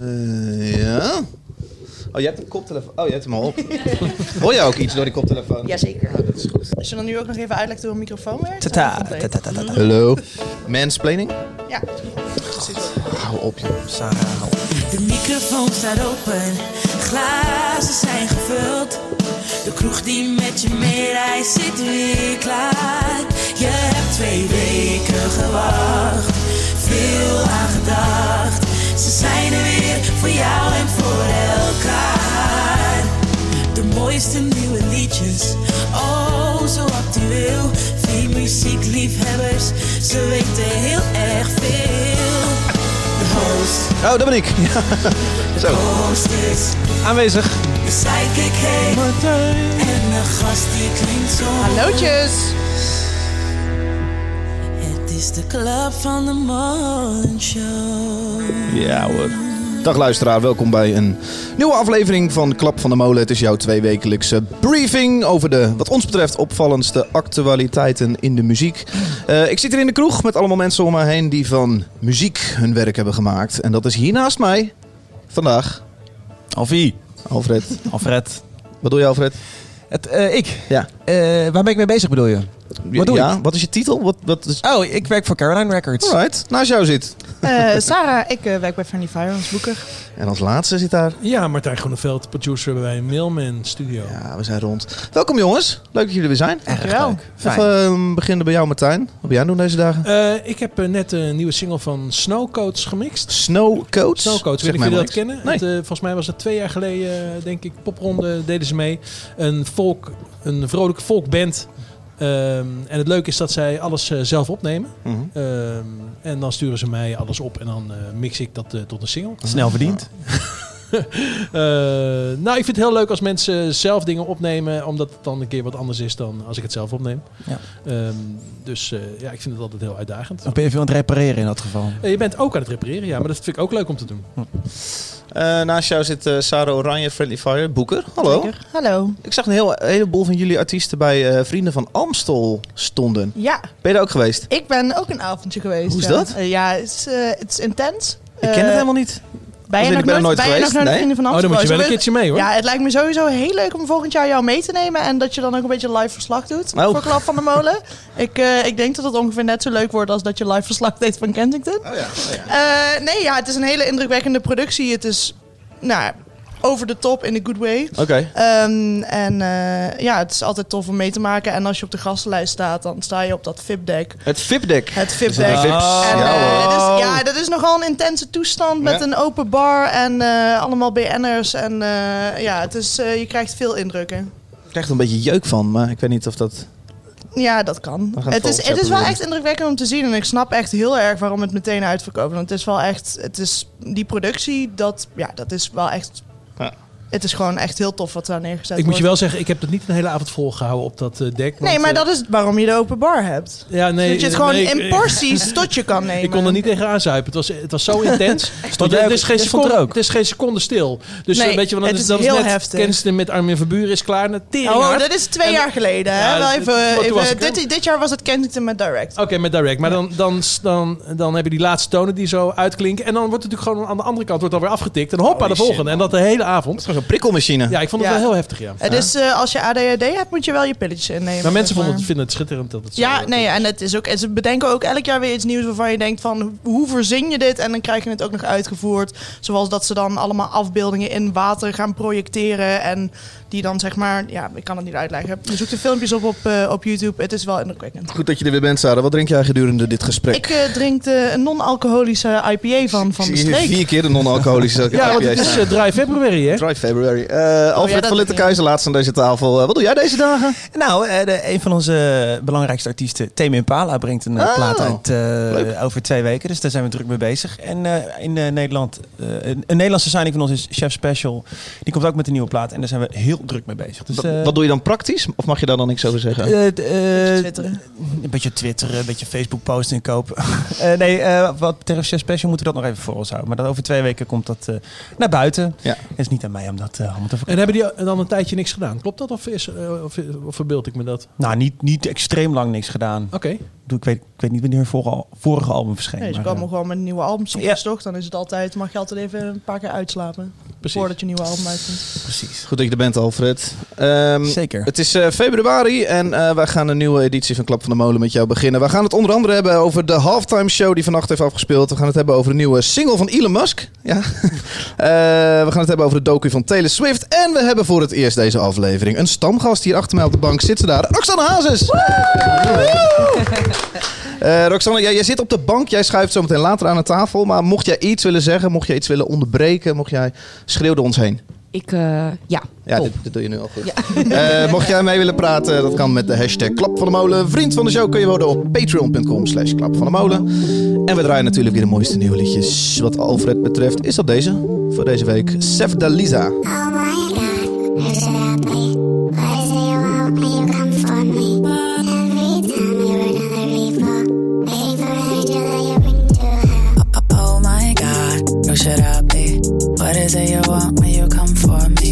Eh, ja. Oh, je hebt een koptelefoon. Oh, je hebt hem al op. Hoor je ook iets door die koptelefoon? Jazeker. Oh, dat is goed. Als je dan nu ook nog even uitlegt hoe een microfoon werkt. Tata, tata, tata, tata. Hallo. Mansplaining? Ja. Hou op, joh. Sarah, hou op. De microfoon staat open, glazen zijn gevuld. De kroeg die met je meereist zit weer klaar. Je hebt twee weken gewacht, veel aan gedacht. Ze zijn er weer voor jou en voor elkaar. De mooiste nieuwe liedjes, oh zo actueel. Veel muziekliefhebbers, ze weten heel erg veel. De host. Oh, dat ben ik. Zo. Host is Aanwezig. de sidekick heet En de gast die klinkt zo Hallootjes. Is de club van de Molen Show Ja hoor. Dag luisteraar, welkom bij een nieuwe aflevering van Klap van de Molen. Het is jouw tweewekelijkse briefing over de, wat ons betreft, opvallendste actualiteiten in de muziek. Eh, ik zit hier in de kroeg met allemaal mensen om me heen die van muziek hun werk hebben gemaakt. En dat is hier naast mij vandaag Alfie. Alfred. Alfred. Wat doe je Alfred? Het, eh, ik. Ja. Eh, waar ben ik mee bezig bedoel je? Wat doe ja, wat is je titel? Wat, wat is... Oh, ik werk voor Caroline Records. Alright, naast jou zit. Eh, Sarah, ik eh, werk bij Friendly Fire als boeker. En als laatste zit daar. Ja, Martijn Groeneveld, producer bij Mailman Studio. Ja, we zijn rond. Welkom jongens, leuk dat jullie er weer zijn. Dankjewel. Fijn. Even eh, beginnen bij jou Martijn. Wat ben jij aan doen deze dagen? Eh, ik heb net een nieuwe single van Snowcoats gemixt. Snowcoats. Snowcoats, Zeg weet ik jullie dat wel kennen. niks. Het, volgens mij was het twee jaar geleden, denk ik, popronde deden ze mee. Een, folk, een vrolijke folkband. Ehm, en het leuke is dat zij alles eh, zelf opnemen. Mhm. Ehm, en dan sturen ze mij alles op en dan eh, mix ik dat eh, tot een single. Snel verdiend. nou, ik vind het heel leuk als mensen zelf dingen opnemen, omdat het dan een keer wat anders is dan als ik het zelf opneem. Ja. Ehm, dus eh, ja, ik vind het altijd heel uitdagend. Of ben je veel aan het repareren in dat geval? Eh, je bent ook aan het repareren, ja, maar dat vind ik ook leuk om te doen. Eh, naast jou zit eh, Sarah Oranje, Friendly Fire, Boeker. Hallo. Zeker. Hallo. Ik zag een, heel, een heleboel van jullie artiesten bij eh, Vrienden van Amstel stonden. Ja, Ben je daar ook geweest? ik ben ook een avondje geweest. Hoe is ja. dat? Eh, ja, het is, eh, het is intens. Ik ken het helemaal niet. Je nog ik ben er nooit, nooit ben je nog geweest, naar de nee. Vrienden van Oh, Amsterdam? dan moet je wel een keertje mee hoor. Ja, het lijkt me sowieso heel leuk om volgend jaar jou mee te nemen. En dat je dan ook een beetje live verslag doet Oh. voor Klap van de Molen. ik, eh, ik denk dat het ongeveer net zo leuk wordt als dat je live verslag deed van Kensington. Oh ja. ja. Eh, nee, ja, het is een hele indrukwekkende productie. Het is, nou, over de top in a good way. Oké. Ehm, en eh, ja, het is altijd tof om mee te maken. En als je op de gastenlijst staat, dan sta je op dat VIP-deck. Het VIP-deck. Het VIP-deck. En, ja, eh, ja, dat is nogal een intense toestand met Ja. een open bar en eh, allemaal BN'ers. En ja, het is, je krijgt veel indrukken. Ik krijg er een beetje jeuk van, maar ik weet niet of dat... Ja, dat kan. Het is, het is wel echt indrukwekkend om te zien. En ik snap echt heel erg waarom het meteen uitverkoopt. Want het is wel echt... Het is, die productie, dat, ja, dat is wel echt... Het is gewoon echt heel tof wat daar neergezet Ik moet je wordt. wel zeggen, ik heb het niet een hele avond volgehouden op dat eh, dek. Nee, want, maar eh, dat is waarom je de open bar hebt. Ja, nee, dat je het gewoon in porties tot je kan nemen. Ik kon er niet tegen aanzuipen. Het was, het was zo intens. Want het is, geen er seconde, ook? het is geen seconde stil. Dus Nee, eh, weet je, want het dan is dan heel net heftig. Kensington met Armin van Buren is klaar. Naar tering Oh, dat is twee En- jaar geleden. Even, dit, dit jaar was het Kensington met Direct. Oké, met direct. Maar dan, dan, dan, dan heb je die laatste tonen die zo uitklinken. En dan wordt het natuurlijk gewoon aan de andere kant wordt alweer afgetikt. En hoppa, de volgende. en dat de hele avond. Zo'n prikkelmachine. Ja, ik vond het Ja. wel heel heftig, ja. Het is, eh, als je ADHD hebt, moet je wel je pilletjes innemen. Maar mensen zeg vonden maar. het, vinden het schitterend dat het zo- Ja, nee, en het is ook. En ze bedenken ook elk jaar weer iets nieuws waarvan je denkt van hoe verzin je dit? En dan krijg je het ook nog uitgevoerd. Zoals dat ze dan allemaal afbeeldingen in water gaan projecteren. En die dan zeg maar, ja, ik kan het niet uitleggen. Je zoekt de filmpjes op op, eh, op YouTube. Het is wel indrukwekkend. Goed dat je er weer bent, Sarah. Wat drink jij gedurende dit gesprek? Ik eh, drink de een non-alcoholische IPA van, van de Ik streek. vier keer de non-alcoholische Ja, want het is eh, dry February, hè? Dry February. Eh Alfred ja, dat- van Littekeizer, laatst aan deze tafel. Wat doe jij deze dagen? Nou, eh, de, een van onze belangrijkste artiesten, Tame Impala, brengt een Oh, plaat uit eh, over twee weken. Dus daar zijn we druk mee bezig. En eh, in eh, Nederland, eh, een, een Nederlandse signing van ons is Chef Special. Die komt ook met een nieuwe plaat. En daar zijn we heel druk mee bezig. Dus, Wat- eh, wat doe je dan praktisch? Of mag je daar dan niks over zeggen? eh, eh, Twitteren. Een beetje twitteren, een beetje Facebook posten en kopen. Eh, nee, eh, wat betreft Chef Special moeten we dat nog even voor ons houden. Maar dat over twee weken komt dat eh, naar buiten. Ja. Het is niet aan mij om dat eh, allemaal te verkopen. En hebben die dan een tijdje niks gedaan? Klopt dat of, is, of, of verbeeld ik me dat? Nou, niet, niet extreem lang niks gedaan. Oké. Ik weet, ik weet niet wanneer hun vorige, vorige album verscheen. Nee, ze maar, komen eh, gewoon met een nieuwe album soms Ja. toch? Dan is het altijd, mag je altijd even een paar keer uitslapen. Precies. Voordat je nieuwe album uitkomt. precies. Goed dat je er bent, Alfred. Ehm, Zeker. Het is eh, februari en eh, wij gaan een nieuwe editie van Klap van de Molen met jou beginnen. We gaan het onder andere hebben over de halftime show die vannacht heeft afgespeeld. We gaan het hebben over de nieuwe single van Elon Musk. Ja. Eh, we gaan het hebben over de docu van Taylor Swift. En we hebben voor het eerst deze aflevering een stamgast hier achter mij op de bank. Zit ze daar? Roxanne Hazes! Eh Roxanne, jij, jij zit op de bank. Jij schuift zo meteen later aan de tafel. Maar mocht jij iets willen zeggen, mocht jij iets willen onderbreken, mocht jij schreeuw door ons heen. Ik, eh, ja, Ja, dit, dit doe je nu al goed. Eh, mocht jij mee willen praten, dat kan met de hashtag Klap van de Molen. Vriend van de show kun je worden op patreon.com slash Klap van de Molen. En we draaien natuurlijk weer de mooiste nieuwe liedjes. Wat Alfred betreft is dat deze. Voor deze week, Sef da Lisa. Oh my god, is it you want when you come for me?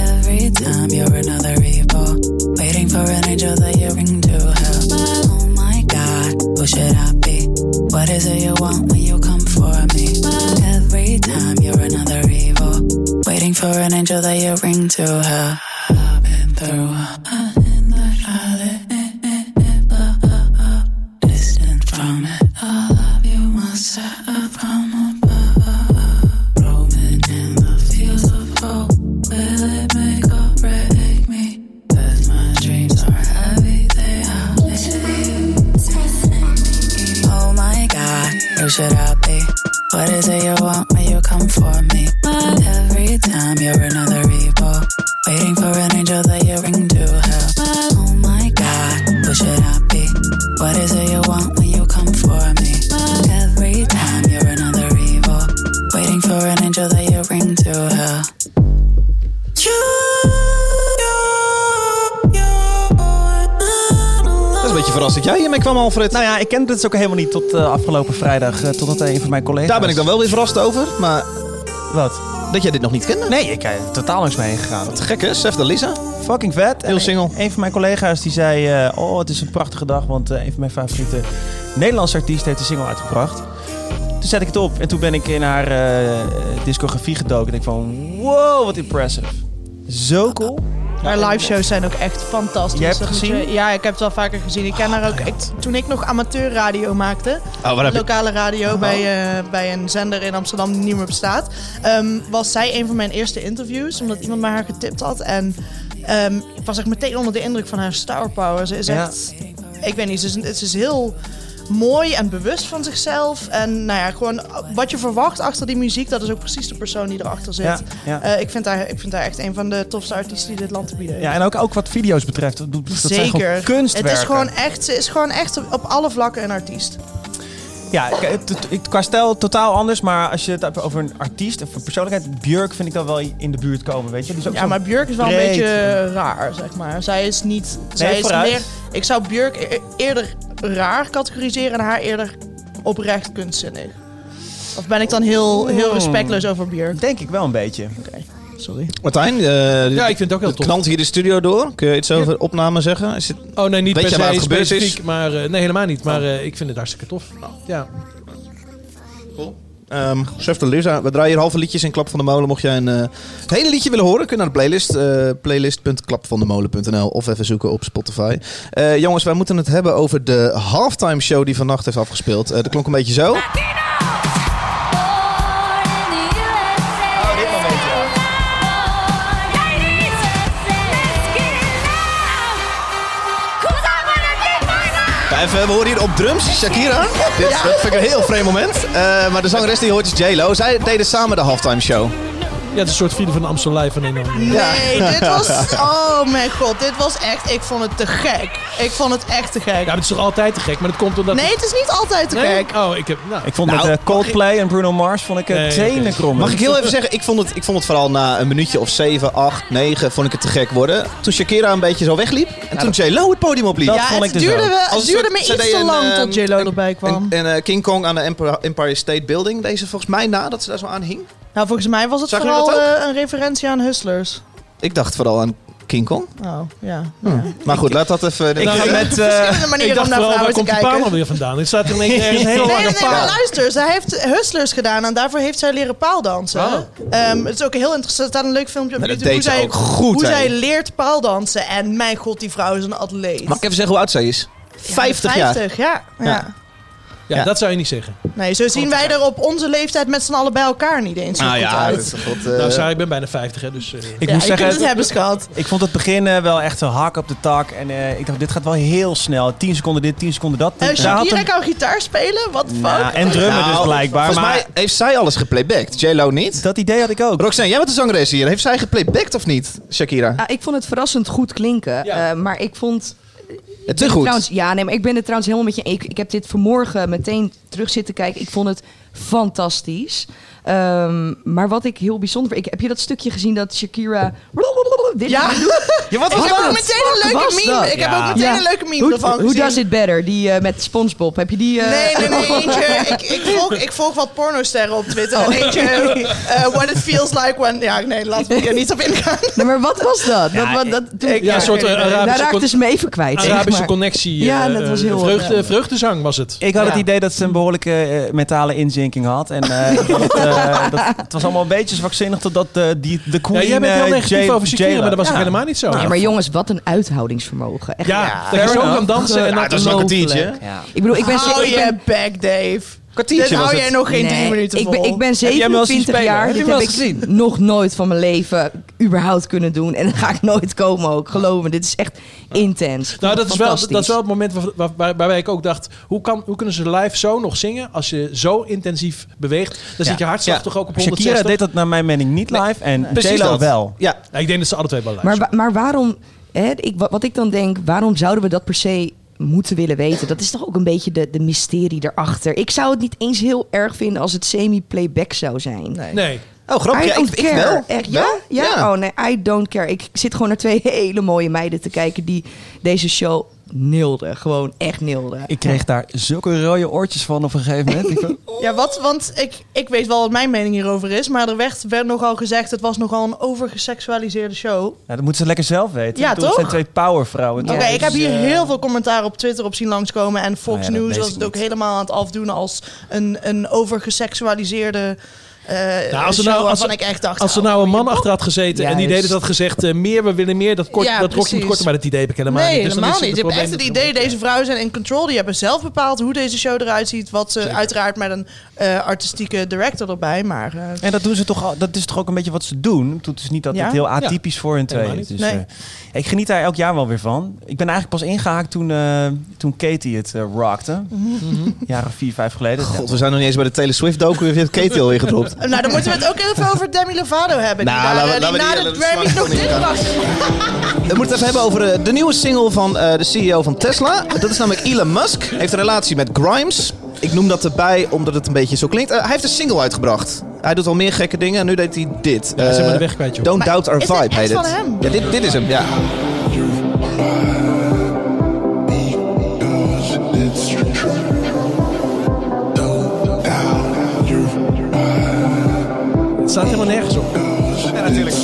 Every time you're another evil, waiting for an angel that you bring to hell. Oh my god, who should I be? What is it you want when you come for me? Every time you're another evil, waiting for an angel that you bring to hell. I've been through. Should I be? What is it you Alfred. Nou ja, ik kende het dus ook helemaal niet tot eh, afgelopen vrijdag. eh, totdat een van mijn collega's... Daar ben ik dan wel weer verrast over. Maar Wat? dat jij dit nog niet kende. Nee, ik heb totaal langs me heen gegaan. Wat gek hè, Sef da Lisa. Fucking vet. Heel single. Een, een van mijn collega's die zei... eh, oh, het is een prachtige dag, want eh, een van mijn favoriete Nederlandse artiesten heeft een single uitgebracht. Toen zet ik het op en toen ben ik in haar eh, discografie gedoken. En ik van, wow, wat impressive. Zo cool. Haar live shows zijn ook echt fantastisch. Jij hebt gezien? je- ja, ik heb het wel vaker gezien. Ik ken haar ook. Ik, toen ik nog amateurradio maakte, Oh, je... lokale radio bij, eh, bij een zender in Amsterdam die niet meer bestaat, ehm, was zij een van mijn eerste interviews, omdat iemand mij haar getipt had. En ehm, ik was echt meteen onder de indruk van haar star power. Ze is Ja. echt, ik weet niet, ze is, ze is heel mooi en bewust van zichzelf. En nou ja, gewoon wat je verwacht achter die muziek, dat is ook precies de persoon die erachter zit. Ja, ja. Eh, ik, vind haar, ik vind haar echt een van de tofste artiesten die dit land te bieden heeft. Ja, en ook, ook wat video's betreft. Dat, dat Zeker. kunstwerken. Het is gewoon echt, ze is gewoon echt op alle vlakken een artiest. Ja, qua stijl totaal anders. Maar als je het hebt over een artiest of een persoonlijkheid... Björk vind ik dan wel in de buurt komen, weet je. Die is ook Ja, maar Björk is wel een beetje raar, zeg maar. Zij is niet. zij is meer. Ik zou Björk e- eerder raar categoriseren en haar eerder oprecht kunstzinnig. Of ben ik dan heel, heel respectloos over Björk? Denk ik wel een beetje. Sorry. Martijn, eh, Ja, ik vind het ook heel het tof. knalt hier de studio door. Kun je iets over opname zeggen? Is het... Oh nee, niet Weet per waar se het gebeurd specifiek, is? maar eh, nee, helemaal niet. Maar eh, ik vind het hartstikke tof. Ja. Um, Chef de we draaien hier halve liedjes in Klap van de Molen. Mocht jij een eh, het hele liedje willen horen, kun je naar de playlist. eh playlist.klapvandemolen.nl of even zoeken op Spotify. Eh, jongens, wij moeten het hebben over de halftime show die vannacht heeft afgespeeld. Dat klonk een beetje zo. Even, we horen hier op drums Shakira. Dit, Dat vind ik een heel vreemd moment. Eh, maar de zangeres die hoort is J-Lo. Zij deden samen de halftime show. Ja, het is een soort video van Amstel Live van andere- Nee, dit was. Oh mijn god, dit was echt. Ik vond het te gek. Ik vond het echt te gek. Ja, maar het is toch altijd te gek, maar dat komt omdat... Nee, het is niet altijd te Nee? gek. Oh, ik heb... Nou, Ik vond Nou, met eh, Coldplay en Bruno Mars vond ik het Nee, tenen krommen. Mag ik heel even zeggen, ik vond, het, ik vond het vooral na een minuutje of 7, 8, 9 vond ik het te gek worden. Toen Shakira een beetje zo wegliep. En toen J-Lo het podium opliep. Dat ja, vond het ik dus duurde, het duurde soort- me iets te lang ehm, tot J-Lo erbij kwam. En, en eh, King Kong aan de Empire, Empire State Building. Deze volgens mij na, dat ze daar zo aan hing. Nou, volgens mij was het vooral dat eh, een referentie aan Hustlers. Ik dacht vooral aan King Kong. Oh, ja. Maar goed, laat dat even... Ik ga met... eh, Verschillende Ik manieren dacht om naar vooral, waar komt die paal alweer vandaan? Het staat er ineens ergens een hele Nee, lange nee, nee, maar luister. Zij heeft Hustlers gedaan en daarvoor heeft zij leren paaldansen. Oh. Ehm, het is ook heel interessant. Er staat een leuk filmpje op YouTube hoe deed ze zij, ook goed, hoe zij leert paaldansen. En mijn god, die vrouw is een atleet. Mag ik even zeggen hoe oud zij is? Ja, 50 jaar. 50, ja. ja. Ja. Ja, Ja. dat zou je niet zeggen. Nee, zo zien wij er op onze leeftijd met z'n allen bij elkaar niet eens zo Ah goed ja, uit. dat is goed. eh, nou, Sarah, ik ben bijna 50, hè, dus... eh, ik ja, moet je zeggen, kunt het hebben, schat. ik vond het begin eh, wel echt een hak op de tak. En eh, ik dacht, dit gaat wel heel snel. 10 seconden dit, 10 seconden dat. Eh, Daar had Shakira een- kan gitaar spelen? Wat de fuck? Nou, en drummen nou, dus blijkbaar. Volgens maar mij heeft zij alles geplaybacked. J-Lo niet. dat idee had ik ook. Roxanne, jij bent de zangeres hier. Heeft zij geplaybacked of niet, Shakira? Ik vond het verrassend goed klinken. Ja. eh, maar ik vond... Ja, te goed. Ja, nee, maar ik ben het trouwens helemaal met je. Ik, ik heb dit vanmorgen meteen terug zitten kijken. Ik vond het fantastisch. Ehm, maar wat ik heel bijzonder vind... Ik, heb je dat stukje gezien dat Shakira... Dit Ja. Ja, wat Ik was heb ook dat? meteen een leuke meme. dat? Ik heb Ja. ook meteen Ja. een leuke meme Hoe, ervan hoe does it better? Die eh, met SpongeBob. Heb je die... eh, Nee, nee, nee. Eentje, ik, ik, volg, ik volg wat pornosterren op Twitter. Oh. En eentje, eh, what it feels like when... Ja, nee, laten we er niet op ingaan. Nee, maar wat was dat? dat, wat, dat toen, ik- ja, een soort Daar daar Arabische, raakten con- ze me even kwijt. Arabische maar. connectie. Ja, dat was heel- Vreugde, vreugdezang was het. Ik had het idee dat ze een behoorlijke eh, mentale inzinking had. En eh, dat, het was allemaal een beetje zwakzinnig totdat eh, die, de queen... Ja, jij bent heel eh, negatief J- over Shakira, maar dat was Ja. ook helemaal niet zo. Nee, maar jongens, wat een uithoudingsvermogen. Echt. ja, Ja, dat je zo kan dansen en dat is een. Ik bedoel, ik ben... Hou ik ben je back, Dave. Kwartiertje was hou het. jij nog geen Nee, 10 minuten ik vol. ben, ik ben jij hem wel eens zien 27 spelen? jaar. Heb je Dit hem heb wel eens ik nog nooit van mijn leven überhaupt kunnen doen. En dat ga ik nooit komen ook. Geloof me, dit is echt intens. Nou, dat is, wel, dat is wel het moment waar, waar, waar- waarbij ik ook dacht... Hoe, kan, hoe kunnen ze live zo nog zingen als je zo intensief beweegt? Dan zit je hartslag Ja. toch ook op 160? Shakira deed dat naar mijn mening niet live. En Precies J-Lo dat. wel. Ja, Ja, ik denk dat ze alle twee wel live Maar, wa- maar waarom... Hè, ik, wat wat ik dan denk, waarom zouden we dat per se moeten willen weten? Dat is toch ook een beetje de, de mysterie erachter. Ik zou het niet eens heel erg vinden als het semi-playback zou zijn. Nee. Nee. Oh, grappig. Ja, ik, wel. Echt, ja? Ja. Oh nee, I don't care. Ik zit gewoon naar twee hele mooie meiden te kijken die deze show nilden. Gewoon echt nilden. Ik kreeg daar zulke rode oortjes van op een gegeven moment. Ja, wat? Want ik, ik weet wel wat mijn mening hierover is. Maar er werd, werd nogal gezegd, het was nogal een overgeseksualiseerde show. nou, dat moeten ze lekker zelf weten. Ja, bedoel, Het toch? zijn twee powervrouwen. Oké, toch? ik heb Dus, hier eh, heel veel commentaar op Twitter op zien langskomen. En Fox Nou ja, News was het ook niet. helemaal aan het afdoen als een, een overgeseksualiseerde Nou, als er nou- als er- ik echt dacht... Als er oh, nou een man je- achter had gezeten en die het had gezegd... eh, meer, we willen meer, dat, kort, Ja, dat rokje moet korter. Maar dat idee heb ik helemaal Nee, niet. Dus helemaal is niet. hebt echt het idee, deze vrouwen zijn in control. Die hebben zelf bepaald hoe deze show eruit ziet. Wat ze uiteraard met een eh, artistieke director erbij. Maar eh, En dat doen ze toch al, dat is toch ook een beetje wat ze doen. Het is niet dat Ja? het heel atypisch voor hun twee is. Dus, Nee. eh, ik geniet daar elk jaar wel weer van. Ik ben eigenlijk pas ingehaakt toen, eh, toen Katie het eh, rockte. Jaren vier, vijf geleden. God, we zijn nog niet eens bij de Taylor Swift docu. Heeft Katie alweer gedropt. Nou, dan moeten we het ook even over Demi Lovato hebben. Nou, die laten eh, laten die we na die- de smaakt nog dit bracht. We moeten het even hebben over eh, de nieuwe single van eh, de CEO van Tesla. Dat is namelijk Elon Musk. Hij heeft een relatie met Grimes. Ik noem dat erbij omdat het een beetje zo klinkt. Hij heeft een single uitgebracht. Hij doet al meer gekke dingen en nu deed hij dit. Ja, de weg kwijt, joh. Don't Maar Doubt Our Vibe heet van het. hem? Ja, dit, dit is hem, ja. Het staat helemaal nergens op. Ja, natuurlijk.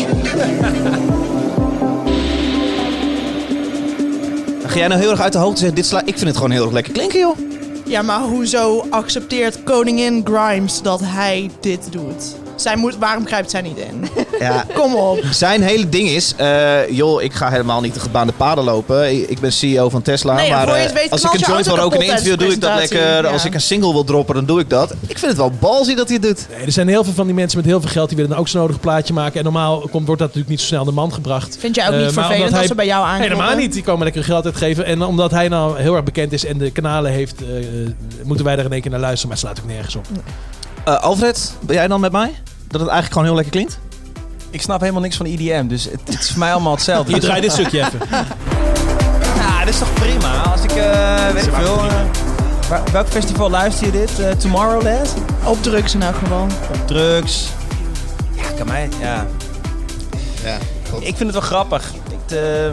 Dan ga jij nou heel erg uit de hoogte zeggen, dit sla ik vind het gewoon heel erg lekker klinken, joh. Ja, maar hoezo accepteert koningin Grimes dat hij dit doet? Zij moet, waarom grijpt zij niet in? Ja, Kom op. Zijn hele ding is, eh, joh, ik ga helemaal niet de gebaande paden lopen. Ik ben CEO van Tesla. Nee, maar voor je eh, het weet als ik een joint wil roken in een interview, doe ik dat lekker. Als ik een single wil droppen, dan doe ik dat. Ik vind het wel balzie dat hij het doet. Nee, er zijn heel veel van die mensen met heel veel geld die willen dan ook zo'n nodig plaatje maken. En normaal komt, wordt dat natuurlijk niet zo snel de man gebracht. Vind jij ook Eh, niet maar vervelend als hij- ze bij jou aankomen? Helemaal niet. Die komen lekker geld uitgeven. En omdat hij nou heel erg bekend is en de kanalen heeft, eh, moeten wij daar in één keer naar luisteren. Maar het slaat ook nergens op. Eh, Alfred, ben jij dan met mij? Dat het eigenlijk gewoon heel lekker klinkt? Ik snap helemaal niks van IDM, dus het, het is voor mij allemaal hetzelfde. Hier, draai dit stukje even. Ja, dit is toch prima? Als ik, eh weet ik veel... eh, waar- welk festival luister je dit? Eh, Tomorrowland? Op drugs in elk geval. Drugs. Ja, kan mij, ja. Ja. Ik vind het wel grappig. Ik, eh.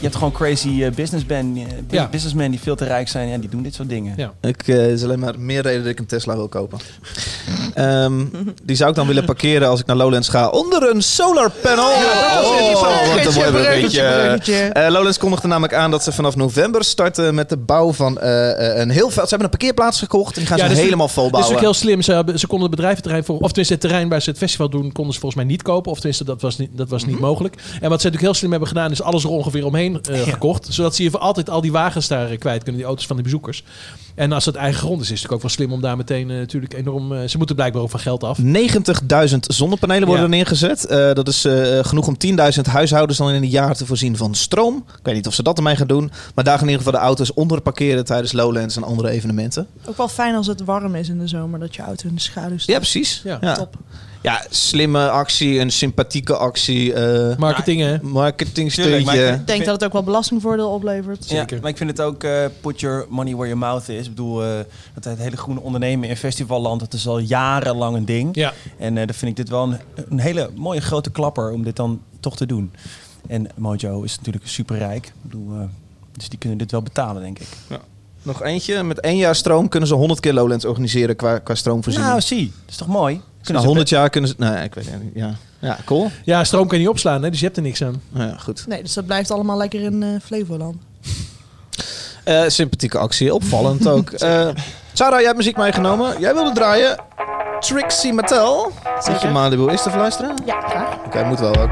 Je hebt gewoon crazy eh, businessmen, eh, Ja. businessmen die veel te rijk zijn. Ja, die doen dit soort dingen. Ja. Ik, eh, is alleen maar meer reden dat ik een Tesla wil kopen. Ehm, die zou ik dan willen parkeren als ik naar Lowlands ga onder een solar panel. oh, wat een mooi bruggetje. Eh, Lowlands kondigde namelijk aan dat ze vanaf november starten met de bouw van een heel veld. Ze hebben een parkeerplaats gekocht en die gaan Ja, ze is- helemaal vol Dat is ook bouwen. heel slim. Ze, hebben, ze konden het bedrijventerrein voor, of tenminste het terrein waar ze het festival doen, konden ze volgens mij niet kopen. Of tenminste, dat was niet, dat was Mhm. niet mogelijk. En wat ze natuurlijk heel slim hebben gedaan, is alles er ongeveer omheen eh, gekocht. Zodat ze hier voor altijd al die wagens daar eh, kwijt kunnen, die auto's van de bezoekers. En als het eigen grond is, is het natuurlijk ook wel slim om daar meteen eh, natuurlijk enorm... eh, ze moeten blijkbaar ook van geld af. 90.000 zonnepanelen worden Ja. er neergezet. Eh, dat is eh, genoeg om 10.000 huishoudens dan in een jaar te voorzien van stroom. Ik weet niet of ze dat ermee gaan doen. Maar daar gaan in ieder geval de auto's onder parkeren tijdens Lowlands en andere evenementen. Ook wel fijn als het warm is in de zomer, dat je auto in de schaduw staat. Ja, precies. Ja, Ja, Top. Ja, slimme actie, een sympathieke actie. eh Marketing, hè? marketingsteuntje. Tuurlijk, maar Ik denk dat het ook wel belastingvoordeel oplevert. Zeker. Ja, maar ik vind het ook eh, put your money where your mouth is. Ik bedoel, eh, dat het hele groene ondernemen in festivalland, dat is al jarenlang een ding. Ja. En eh dan vind ik dit wel een, een hele mooie grote klapper om dit dan toch te doen. En Mojo is natuurlijk superrijk. Ik bedoel, eh, dus die kunnen dit wel betalen, denk ik. Nog eentje. Met één jaar stroom kunnen ze 100 keer Lowlands organiseren qua, qua stroomvoorziening. Nou, zie. Dat is toch mooi? Na Kunnen ze 100 jaar kunnen ze... Nee, ik weet het niet. Ja, ja cool. Ja, stroom kan je niet opslaan, hè? dus je hebt er niks aan. Ja, goed. Nee, dus dat blijft allemaal lekker in eh, Flevoland. Eh, sympathieke actie. Opvallend ook. Eh Sarah, jij hebt muziek meegenomen. Jij wilde draaien. Trixie Mattel. Zet je Malibu is te verluisteren? Oké, Ja, graag. moet wel ook.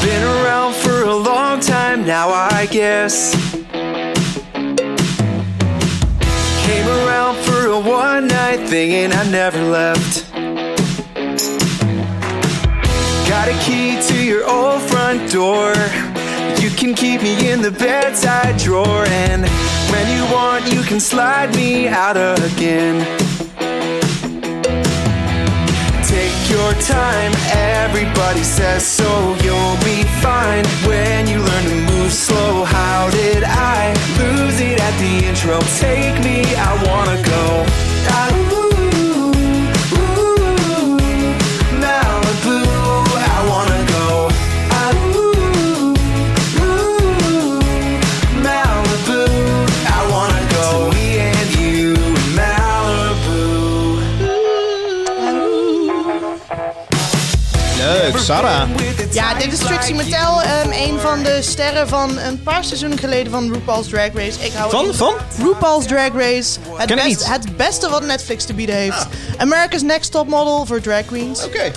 Been around for a long time now, I guess. Came around for a one night thing and I never left. Key to your old front door. You can keep me in the bedside drawer, and when you want, you can slide me out again. Take your time, everybody says so. You'll be fine when you learn to move slow. How did I lose it at the intro? Take me, I wanna go. Ah, Leuk, Sarah. Ja, dit is Trixie Mattel, ehm, een van de sterren van een paar seizoenen geleden van RuPaul's Drag Race. Ik hou Van? Van? RuPaul's Drag Race. Het, Ken best- het beste wat Netflix te bieden heeft. America's Next Top Model voor drag queens. Oké.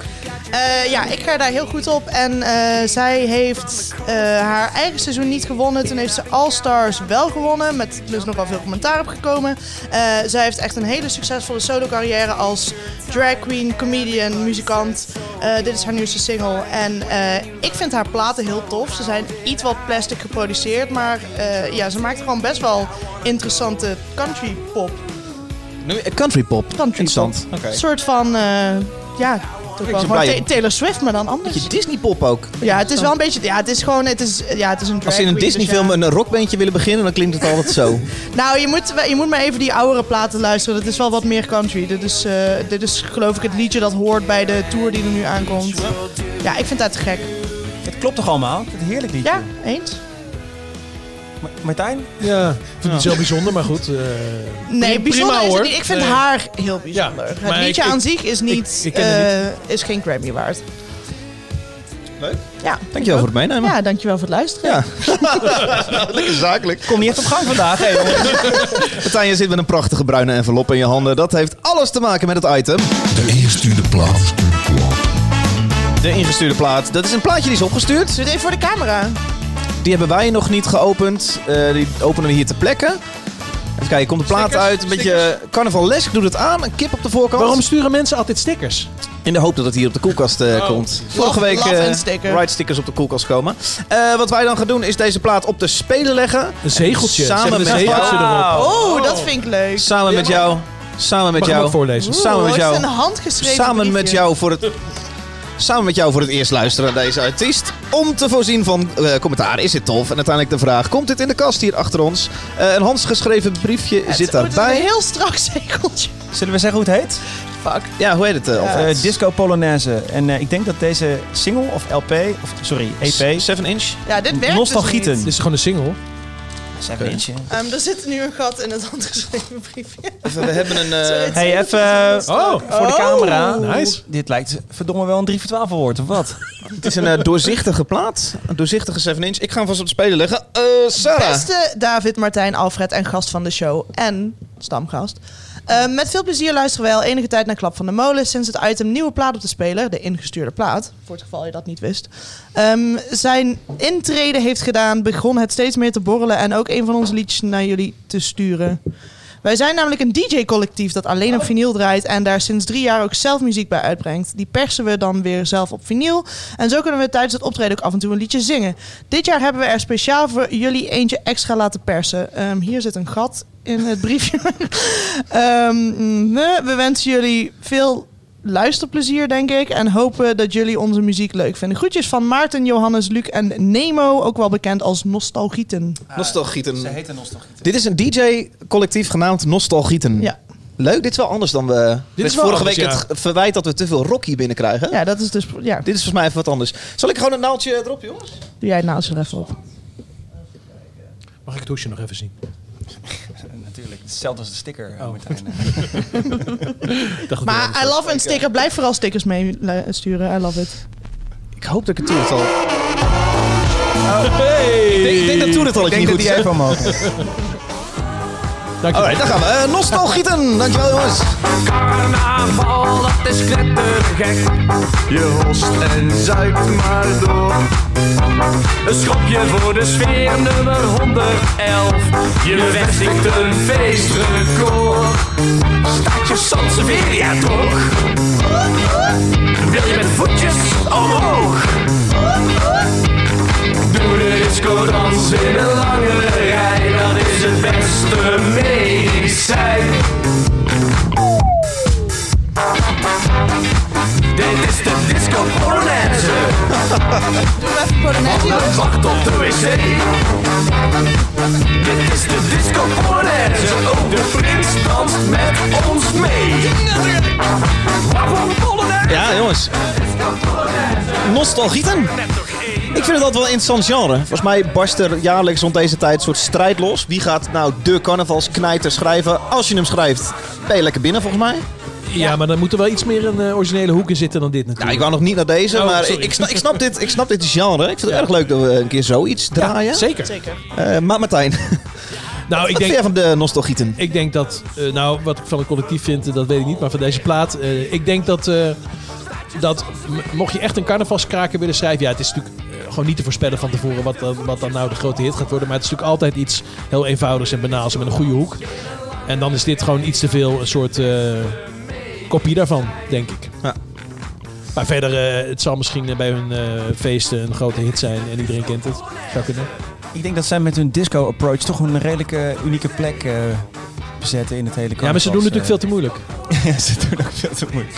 Eh, ja, ik ga daar heel goed op. En eh, zij heeft eh, haar eigen seizoen niet gewonnen. Toen heeft ze All Stars wel gewonnen. Met dus nog wel veel commentaar op gekomen. Zij heeft echt een hele succesvolle solo carrière als drag queen, comedian, muzikant. Dit is haar nieuwste single. En ik vind haar platen heel tof. Ze zijn iets wat plastic geproduceerd. Maar ja, ze maakt gewoon best wel interessante country pop. Country pop. Country Interessant. pop. Oké. Een soort van, ja, gewoon Taylor Swift, maar dan anders. Beetje Disney pop ook. Ja, het is wel een beetje. Ja, het is gewoon. Het is, ja, het is een drag Als ze in een queen, dus film ja. een rockbandje willen beginnen, dan klinkt het altijd zo. Nou, je moet, je moet maar even die oudere platen luisteren. Dat is wel wat meer country. Dit is, eh, dit is geloof ik het liedje dat hoort bij de tour die er nu aankomt. Ja, ik vind dat te gek. Het klopt toch allemaal? Het heerlijk liedje. Ja, eens? Ma- Martijn? Ja, ik vind het niet zo bijzonder, maar goed. eh, Nee, prima bijzonder is hoor. het niet. Ik vind Nee. haar heel bijzonder. Ja, het liedje ik- aan ik- zich is niet, ik- het eh, is geen Grammy waard. Leuk. Ja, Dankjewel voor het meenemen. ja, dankjewel voor het luisteren. Ja. Lekker zakelijk. Kom niet echt op gang vandaag, hè? Martijn, je zit met een prachtige bruine envelop in je handen. Dat heeft alles te maken met het item. De ingestuurde plaat. De ingestuurde plaat. Dat is een plaatje die is opgestuurd. Doe het even voor de camera. Die hebben wij nog niet geopend. Eh, die openen we hier ter plekke. Even kijken, komt de plaat Stickers, uit. Een beetje carnavalesk doet het aan. Een kip op de voorkant. Waarom sturen mensen altijd stickers? In de hoop dat het hier op de koelkast eh, komt. Vorige week eh sticker. ride stickers op de koelkast komen. Eh, wat wij dan gaan doen is deze plaat op de spelen leggen. Een zegeltje. Ze Samen hebben een met zegeltje jou. erop. Oh, dat vind ik leuk. Samen met jou. Samen met Mag ik hem jou. voorlezen? Samen met jou. Het is een handgeschreven Samen met jou voor het. Samen met jou voor het eerst luisteren naar deze artiest. Om te voorzien van eh, commentaar. Is dit tof? En uiteindelijk de vraag: komt dit in de kast hier achter ons? Eh, een handgeschreven briefje Het- zit oh, het is daarbij. een heel strak zegeltje. Zullen we zeggen hoe het heet? Fuck. Ja, hoe heet het? eh? Eh, Disco Polonaise. En eh, ik denk dat deze single of LP, of sorry, EP, 7 inch. Ja, dit werkt Nostalgieten. dus Dit niet. is gewoon een single. Seven inch. Ehm, er zit nu een gat in het handgeschreven briefje. Even, we hebben een... eh. Hey, even eh, Oh, voor de camera. Nice. Dit lijkt verdomme wel een 3 voor 12 woord, of wat? het is een eh, doorzichtige plaat. Een doorzichtige 7 inch. Ik ga hem vast op de spelen leggen. Eh Sarah. Beste David, Martijn, Alfred en gast van de show. En stamgast. Eh, met veel plezier luisteren wij al enige tijd naar Klap van de Molen. Sinds het item nieuwe plaat op te spelen, de ingestuurde plaat. Voor het geval je dat niet wist. ehm, zijn intrede heeft gedaan, begon het steeds meer te borrelen. En ook een van onze liedjes naar jullie te sturen. Wij zijn namelijk een DJ-collectief dat alleen op vinyl draait en daar sinds drie jaar ook zelf muziek bij uitbrengt. Die persen we dan weer zelf op vinyl. En zo kunnen we tijdens het optreden ook af en toe een liedje zingen. Dit jaar hebben we er speciaal voor jullie eentje extra laten persen. Ehm, hier zit een gat in het briefje. Ehm, nee, we wensen jullie veel luisterplezier, denk ik. En hopen dat jullie onze muziek leuk vinden. Groetjes van Maarten, Johannes, Luc en Nemo. Ook wel bekend als Nostalgieten. Nostalgieten. Ze heette Nostalgie. Dit is een DJ-collectief genaamd Nostalgieten. Ja. Leuk, dit is wel anders dan we... Dit is wel vorige anders, week ja. het verwijt dat we te veel rock hier binnenkrijgen. Ja, dat is dus... Ja, Dit is volgens mij even wat anders. Zal ik gewoon een naaldje erop, jongens? doe jij het eens er even op. Mag ik het hoesje nog even zien? Natuurlijk. Hetzelfde als de sticker. Oh. Martijn. Ik dacht dat Maar I love een sticker. Blijf vooral stickers mee lu- sturen. I love it. Ik hoop dat ik het toen het al... Hey! Ik denk, ik denk dat toen het al Ik een denk keer dat goed die even mogen. Dankjewel. Alright, daar gaan we. Eh, Nostalgieten. Dankjewel, jongens. Carnaval, dat is knettergek. Je host en zuipt maar door. Een schopje voor de sfeer, nummer 111. Je vestigt een feestrecord. Staat je Sanseveria toch? Wil je met voetjes omhoog? Doe de disco dans in een lange rij. Dat is het beste medicijn. Dit is de disco polonaise. Doe even Polonaise. Wacht op de wc. Dit is de disco polonaise. Ook de prins danst met ons mee. Waarvoor polonaise? Ja, jongens. Nostalgieten. Ik vind het altijd wel een interessant genre. Volgens mij barst er jaarlijks rond deze tijd een soort strijd los. Wie gaat nou de carnavalsknijter schrijven? Als je hem schrijft, ben je lekker binnen volgens mij. Ja, maar dan moet er wel iets meer een eh, originele hoek in zitten dan dit Nou, natuurlijk. ik wou nog niet naar deze, Oh, maar ik, snap, ik, snap dit, ik snap dit genre. Ik vind het Ja. erg leuk dat we een keer zoiets draaien. Zeker. Zeker. Eh, maar Martijn, Nou, wat ik vind denk, jij van de nostalgieten? ik denk dat... eh, nou, wat ik van het collectief vind, dat weet ik niet. Maar van deze plaat... eh, ik denk dat... eh, dat mocht je echt een carnavalskraker willen schrijven... Ja, het is natuurlijk gewoon niet te voorspellen van tevoren... Wat, dan- wat dan nou de grote hit gaat worden. Maar het is natuurlijk altijd iets heel eenvoudigs en banaals... en met een goede hoek. En dan is dit gewoon iets te veel een soort... eh, kopie daarvan, denk ik. Ja. Maar verder, eh, het zal misschien eh, bij hun eh, feesten een grote hit zijn en iedereen kent het. Zou kunnen. Ik denk dat zij met hun disco-approach toch een redelijke unieke plek eh, bezetten in het hele Ja, maar ze doen natuurlijk veel te moeilijk. ja, ze doen ook veel te moeilijk.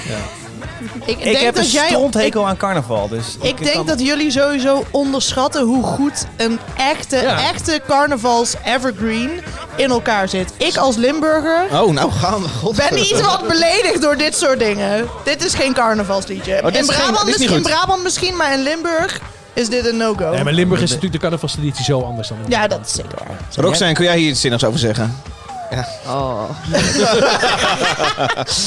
Ik, Ik denk heb een dat jij. Ik, stronthekel aan carnaval, dus... ik denk kan- dat jullie sowieso onderschatten hoe goed een echte, Ja. echte carnavals evergreen in elkaar zit. Ik als Limburger Oh, nou gaan we. God. ben niet wat beledigd door dit soort dingen. Dit is geen carnavalsliedje. Oh, in, geen- Brabant misschien, in. Brabant misschien, maar in Limburg is dit een no-go. Nee, maar Limburg is natuurlijk de carnavalstraditie zo anders dan. in Ja, dat is zeker waar. Roxanne, kun jij hier iets zinnigs over zeggen? Oh.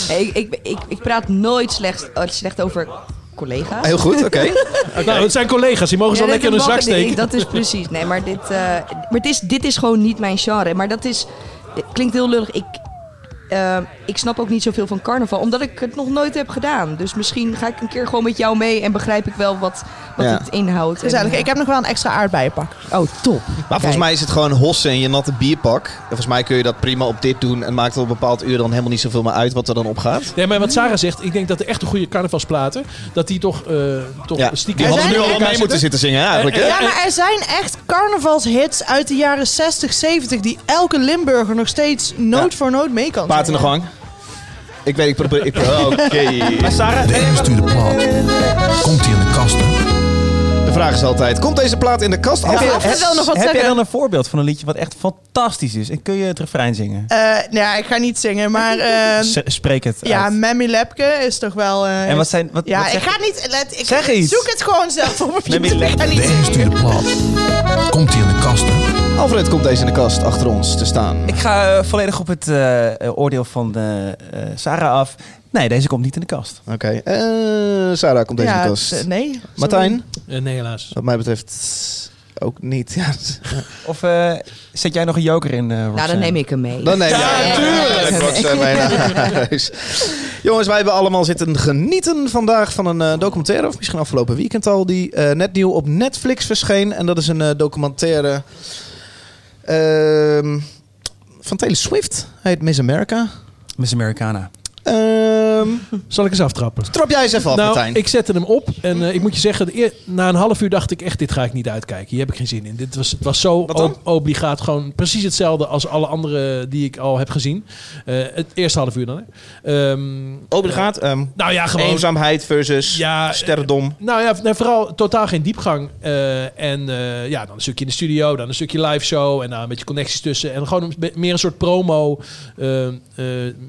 ik, ik, ik, ik praat nooit slecht, eh, slecht over collega's. Heel goed, oké. Nou, het zijn collega's, die mogen ze Ja, al lekker in hun zak nee, steken. Dat is precies. Nee, maar dit, eh, maar het is, dit is gewoon niet mijn genre. Maar dat is. klinkt heel lullig. Ik, eh, ik snap ook niet zoveel van carnaval, omdat ik het nog nooit heb gedaan. Dus misschien ga ik een keer gewoon met jou mee en begrijp ik wel wat, wat Ja. het inhoudt. Dus eigenlijk, ik heb nog wel een extra aardbeienpak. Oh, top. Maar volgens mij is het gewoon hossen in je natte bierpak. En volgens mij kun je dat prima op dit doen. En maakt het op een bepaald uur dan helemaal niet zoveel meer uit wat er dan opgaat. Nee, maar wat Sarah zegt, ik denk dat de echte goede carnavalsplaten, dat die toch, eh toch Ja, stiekem... die hadden nu al mee moeten zitten zingen eigenlijk. Hè? Eh, Ja, maar er zijn echt carnavalshits uit de jaren 60, 70 die elke Limburger nog steeds noot Ja. voor noot mee kan Paard in de gang. Ik weet, ik probeer... Ik, Oké. Maar Sarah, De ingestuurde plaat. Komt hij in de kast? De vraag is altijd, komt deze plaat in de kast? Ja, Af? Alfred wil nog wat heb jij dan een voorbeeld van een liedje wat echt fantastisch is? En kun je het refrein zingen? Eh, nou ja, ik ga niet zingen, maar eh, S- Spreek het ja, uit. Memmy Lepke is toch wel... eh, En wat zijn... Wat, ja, wat ik ga niet... Let, ik Zeg iets. Zoek het gewoon zelf op. Ik ga Lepke. De plaat. Komt hij in de kast? Alfred komt deze in de kast achter ons te staan. Ik ga eh, volledig op het oordeel van Sarah af. Nee, deze komt niet in de kast. Oké. Eh, Sarah komt deze in ja, de kast. t- nee. Martijn? Eh, nee, helaas. Wat mij betreft ook niet. Ja, Of eh, zet jij nog een joker in, eh Nou, dan Roxanne? neem ik hem mee. Dan neem je Ja, ja, tuurlijk. Roxanne mee naar huis. Jongens, wij hebben allemaal zitten genieten vandaag van een eh, documentaire, of misschien afgelopen weekend al, die eh, net nieuw op Netflix verscheen. En dat is een eh, documentaire ehm, van Taylor Swift. Hij heet Miss America. Miss Americana. Ehm, Zal ik eens aftrappen? trap jij eens even af, nou, Martijn. ik zette hem op en eh, ik moet je zeggen, eer- na een half uur dacht ik echt, dit ga ik niet uitkijken. Hier heb ik geen zin in. Dit was, het was zo ob- obligaat, gewoon precies hetzelfde als alle andere die ik al heb gezien. Eh, het eerste half uur dan. Hè. Ehm, Obligaat. ehm, nou ja, gewoon. eenzaamheid versus Ja, sterrendom. Nou ja, nee, vooral totaal geen diepgang. En ja, dan een stukje in de studio, dan een stukje live show en dan een beetje connecties tussen. En gewoon meer een soort promo,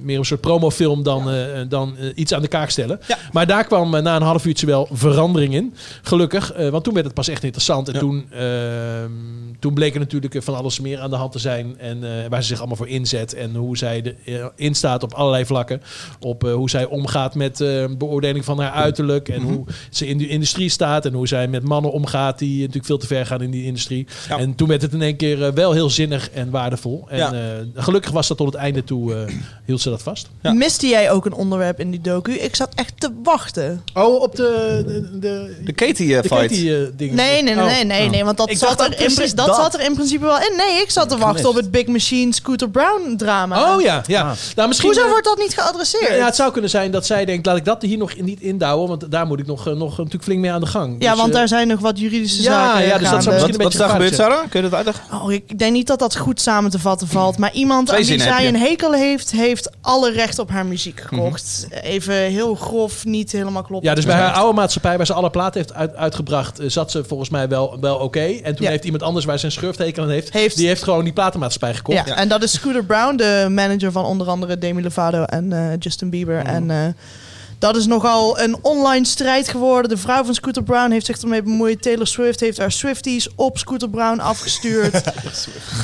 meer een soort promofilm dan, dan eh, iets aan de kaak stellen. Ja. Maar daar kwam eh, na een half uurtje wel verandering in. Gelukkig, eh, want toen werd het pas echt interessant. En Ja. toen, ehm, toen bleek er natuurlijk van alles meer aan de hand te zijn. En eh, waar ze zich allemaal voor inzet. En hoe zij erin staat op allerlei vlakken. Op eh, hoe zij omgaat met eh, beoordeling van haar uiterlijk. En hoe ze in de industrie staat. En hoe zij met mannen omgaat die natuurlijk veel te ver gaan in die industrie. Ja. En toen werd het in één keer wel heel zinnig en waardevol. En Ja. eh, gelukkig was dat tot het einde toe, eh, hield ze dat vast. Ja. Miste jij ook een onderwerp in die docu? Ik zat echt te wachten. Oh, op de, de, de, De Katie eh. Katie, eh, dingen. Nee, nee, nee, Oh. nee, nee, nee, want dat, Ik zat er, in, dat, dat. zat er in principe wel in. Nee, ik zat te wachten op het Big Machine Scooter Brown drama. Oh ja, ja. Ah. Nou, misschien, Hoezo eh, wordt dat niet geadresseerd? Ja, het zou kunnen zijn dat zij denkt, laat ik dat hier nog niet indouwen, want daar moet ik nog, nog natuurlijk flink mee aan de gang. Ja, Dus, want daar zijn nog wat juridische ja, zaken ja, dus dat zou misschien Wat, een wat is daar beetje gebeurd, Sarah? Kun je dat uitleggen? Oh, ik denk niet dat dat goed samen te vatten valt. Maar iemand Twee aan wie zij een hekel heeft, heeft alle recht op haar muziek gekocht. Even heel grof, niet helemaal klopt. Ja, dus bij haar oude maatschappij, waar ze alle platen heeft uit, uitgebracht, eh, zat ze volgens mij wel, wel oké. En toen Ja. heeft iemand anders waar ze een schurftekel aan heeft, Heeft- die heeft gewoon die platenmaatschappij gekocht. Ja, en dat is Scooter Brown, de manager van onder andere Demi Lovato en eh, Justin Bieber. Mhm. En eh, dat is nogal een online strijd geworden. De vrouw van Scooter Brown heeft zich ermee bemoeid. Taylor Swift heeft haar Swifties op Scooter Brown afgestuurd.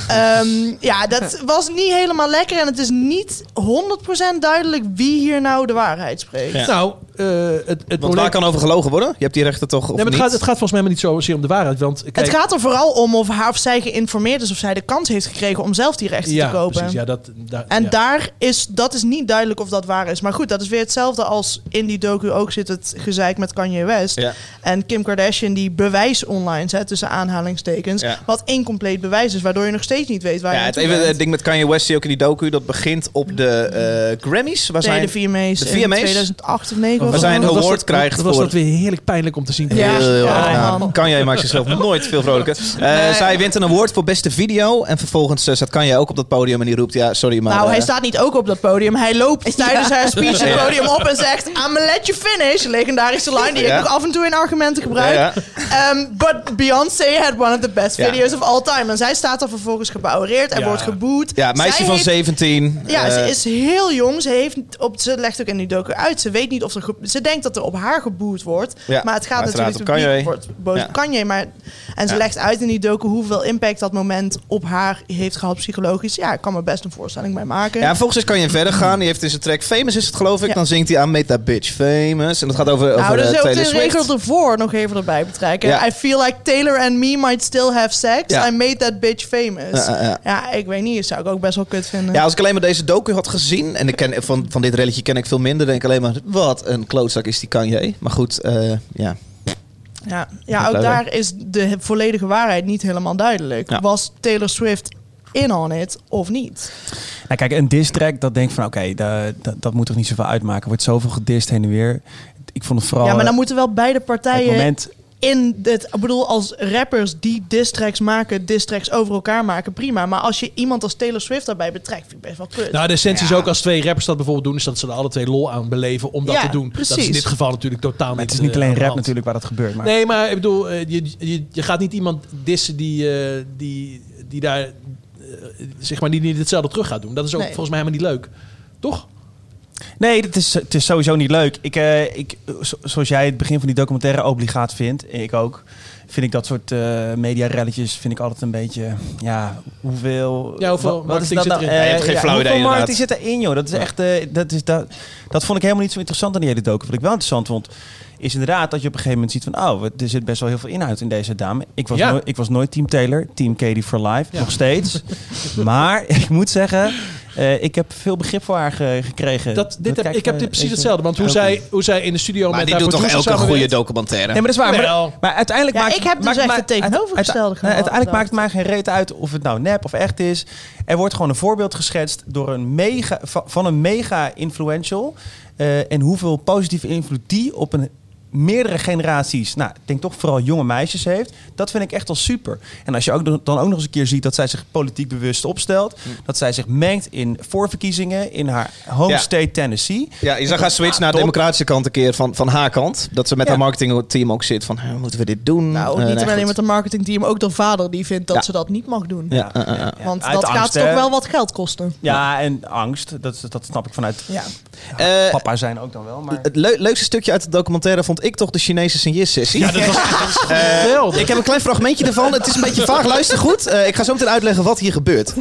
Ehm, ja, dat was niet helemaal lekker. En het is niet 100% duidelijk wie hier nou de waarheid spreekt. Ja. Nou, eh, het, het Want probleem... waar kan over gelogen worden? Je hebt die rechten toch of Nee, maar het, niet? gaat, het gaat volgens mij maar niet zozeer om de waarheid. Want kijk, Het gaat er vooral om of, haar, of zij geïnformeerd is of zij de kans heeft gekregen om zelf die rechten ja, te kopen. Precies, ja, dat, daar- En ja. daar is, dat is niet duidelijk of dat waar is. Maar goed, dat is weer hetzelfde als in die docu ook zit het gezeik met Kanye West. Ja. En Kim Kardashian die bewijs online zet tussen aanhalingstekens. Ja. Wat incompleet bewijs is, waardoor je nog steeds niet weet waar Ja, je het, even, bent. het ding met Kanye West zie je ook in die docu. Dat begint op de eh, Grammys. Waar Nee, zijn de VMA's, de in VMA's? 2008 of 9 of Waar zijn een Dat was award dat- krijgt Dat was voor- dat weer heerlijk pijnlijk om te zien. Ja. Heel, heel Ja, man. Kanye maakt zichzelf nooit veel vrolijker. Eh, Nee. Zij wint een award voor beste video. En vervolgens eh, staat Kanye ook op dat podium en die roept... Ja, sorry, maar... nou, hij eh, staat niet ook op dat podium. Hij loopt tijdens haar speech het podium op en zegt... I'm gonna let you finish. Legendarische line die Ja. ik nog af en toe in argumenten gebruik. Ja, Ehm, but Beyoncé had one of the best Ja. videos of all time. En zij staat er vervolgens gebouwereerd en Ja. wordt geboet. Ja, meisje Zij van heeft- 17. Ja, eh, ze is heel jong. Ze, heeft op, ze legt ook in die docu uit. Ze weet niet of er... ge- Ze denkt dat er op haar geboet wordt. Ja, maar het gaat maar natuurlijk... op Kanye. wordt boos Ja. op Kanye. Maar, en ze Ja. legt uit in die docu hoeveel impact dat moment op haar heeft gehad psychologisch. Ja, ik kan me best een voorstelling bij maken. Ja, en volgens is kan je verder gaan. Die heeft in zijn track Famous is het geloof ik. Ja. Dan zingt hij aan Make That Bitch Famous. En dat gaat over, nou, over dus ook Taylor de regel ervoor nog even erbij betrekken. Ja. I feel like Taylor and me might still have sex. Ja. I made that bitch famous. Ja, ik weet niet. Dat zou ik ook best wel kut vinden. Ja, als ik alleen maar deze docu had gezien... en ik ken, van, van dit relletje ken ik veel minder... denk ik alleen maar... wat een klootzak is die Kanye. Maar goed, eh, ja. Ja, ja ook daar is de volledige waarheid niet helemaal duidelijk. Ja. Was Taylor Swift in on it of niet? Nou, kijk, een diss track, dat denk ik van oké, da- da- dat moet toch niet zoveel uitmaken. Er wordt zoveel gedist heen en weer. Ik vond het vooral ja, maar dan moeten wel beide het partijen moment... in dit... Ik bedoel, als rappers die diss tracks maken, diss tracks over elkaar maken, prima. Maar als je iemand als Taylor Swift daarbij betrekt, vind ik best wel kut. Nou, de essentie Ja. is ook als twee rappers dat bijvoorbeeld doen, is dat ze er alle twee lol aan beleven om dat Ja, te doen. Dat is in precies. dit geval natuurlijk totaal Maar niet. het is niet eh, alleen rap natuurlijk waar dat gebeurt. Maar Nee, maar ik bedoel, eh, je, je, je gaat niet iemand dissen die, eh, die, die daar, zeg maar, die niet hetzelfde terug gaat doen. Dat is ook Nee. volgens mij helemaal niet leuk. Toch? Nee, het is, het is sowieso niet leuk. Ik, eh, ik, zo- zoals jij het begin van die documentaire obligaat vindt, ik ook. vind ik dat soort eh media-relletjes vind ik altijd een beetje, ja, hoeveel... Ja, hoeveel wat-? Eh, Ja, je hebt geen flauw idee, Hoeveel inderdaad. marketing zit erin, joh? Dat is echt, eh, dat, is, dat, dat vond ik helemaal niet zo interessant aan die hele docu. Wat ik wel interessant vond, is inderdaad dat je op een gegeven moment ziet van, oh, er zit best wel heel veel inhoud in deze dame. Ik was, Ja. nooit, ik was nooit Team Taylor, Team Katie for Life, Ja. nog steeds. maar ik moet zeggen, eh, ik heb veel begrip voor haar ge- gekregen. Dat, dit heb, ik heb dit precies hetzelfde. Want hoe zij, hoe zij in de studio Maar met die haar doet toch elke goede documentaire? Nee, maar dat is waar. Wel. Maar, maar uiteindelijk Ja, maakt... ik heb dus maakt- echt het tegenovergestelde Uiteindelijk maakt mij geen reet uit of het nou nep of echt is. Er wordt gewoon een voorbeeld geschetst door een mega, va- van een mega influential. eh, en hoeveel positieve invloed die op een meerdere generaties, nou, ik denk toch vooral jonge meisjes heeft. Dat vind ik echt al super. En als je ook, dan ook nog eens een keer ziet dat zij zich politiek bewust opstelt. Dat zij zich mengt in voorverkiezingen in haar home Ja. state Tennessee. Ja, je zag haar switch naar de top. democratische kant een keer van, van haar kant. Dat ze met Ja. haar marketingteam ook zit van, hè, moeten we dit doen? Nou, Eh, niet nee, alleen goed. met een marketingteam, ook de vader die vindt dat Ja. ze dat niet mag doen. Ja, eh, eh. Want Uit dat angst, gaat hè? toch wel wat geld kosten. Ja, en angst. Dat, dat snap ik vanuit Ja. Eh, papa zijn ook dan wel. Maar... Het leu- leukste stukje uit de documentaire vond ik toch de Chinese Singjes-sessie. Ja, dat was Eh, geweldig. ik heb een klein fragmentje ervan. Het is een beetje vaag. Luister goed. Eh, ik ga zo meteen uitleggen wat hier gebeurt.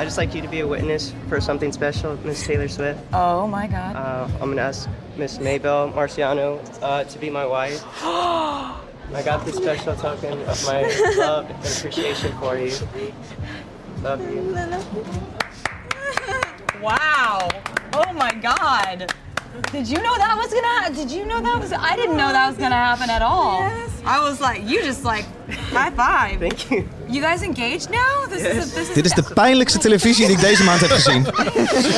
I just like you to be a witness for something special, Miss Taylor Swift. Oh my god. Uh, I'm gonna ask Miss Maybell Marciano uh, to be my wife. I got this special token of my love and appreciation for you. Love you. Wow. Oh my god. Did you know that was gonna happen? Did you know that was? I didn't know that was gonna happen at all. I was like, you just like high five. Thank you. You guys engaged now? This is a, this is. Dit is de pijnlijkste televisie die ik deze maand heb gezien.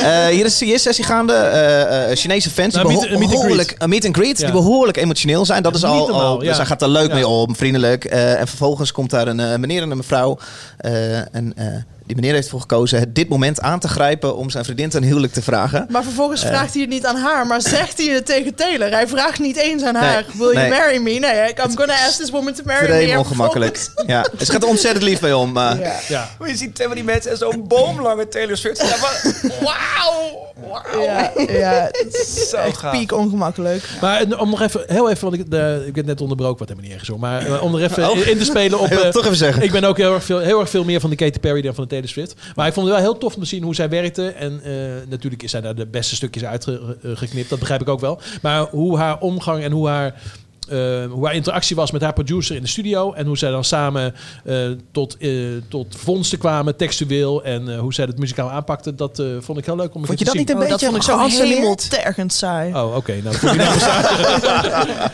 Eh, hier is de CS-sessie gaande. Eh, eh, Chinese fans die Nou, beho- and behoorlijk... greet. een meet and greet Ja. die behoorlijk emotioneel zijn. Dat is Niet al... normaal, al dus ja. hij gaat er leuk Ja. mee om, vriendelijk. Eh, en vervolgens komt daar een eh, meneer en een mevrouw. Eh, en eh, die meneer heeft ervoor gekozen het dit moment aan te grijpen... om zijn vriendin ten huwelijk te vragen. Maar vervolgens vraagt hij het niet aan haar, maar zegt hij het tegen Taylor. Hij vraagt niet eens aan haar, Nee, will you nee. marry me? Nee, I'm gonna ask this woman to marry me. En ongemakkelijk. Ja. Dus het gaat er ontzettend lief mee om. eh. Ja. Ja. Maar je ziet die mensen en zo'n boomlange Taylor Swift. Maar- Wauw! Wauw! Ja, ja, het is Zo echt gaaf. piek ongemakkelijk. Maar eh, om nog even, heel even, want ik, de, ik werd net onderbroken, wat helemaal niet ergens om. Maar eh, om er even in, in te spelen op... Wil eh, toch even zeggen. Ik ben ook heel erg, veel, heel erg veel meer van de Katy Perry dan van de Taylor Maar ik vond het wel heel tof om te zien hoe zij werkte. En eh, natuurlijk is zij daar de beste stukjes uitgeknipt. Dat begrijp ik ook wel. Maar hoe haar omgang en hoe haar... eh, hoe haar interactie was met haar producer in de studio. En hoe zij dan samen eh, tot, eh, tot vondsten kwamen, textueel. En eh, hoe zij het muzikaal aanpakte. Dat eh, vond ik heel leuk om een Vond je dat te niet een zien. Oh, dat beetje vond ik zo heel tergend saai. Oh, oké. Nou, dat vond ik,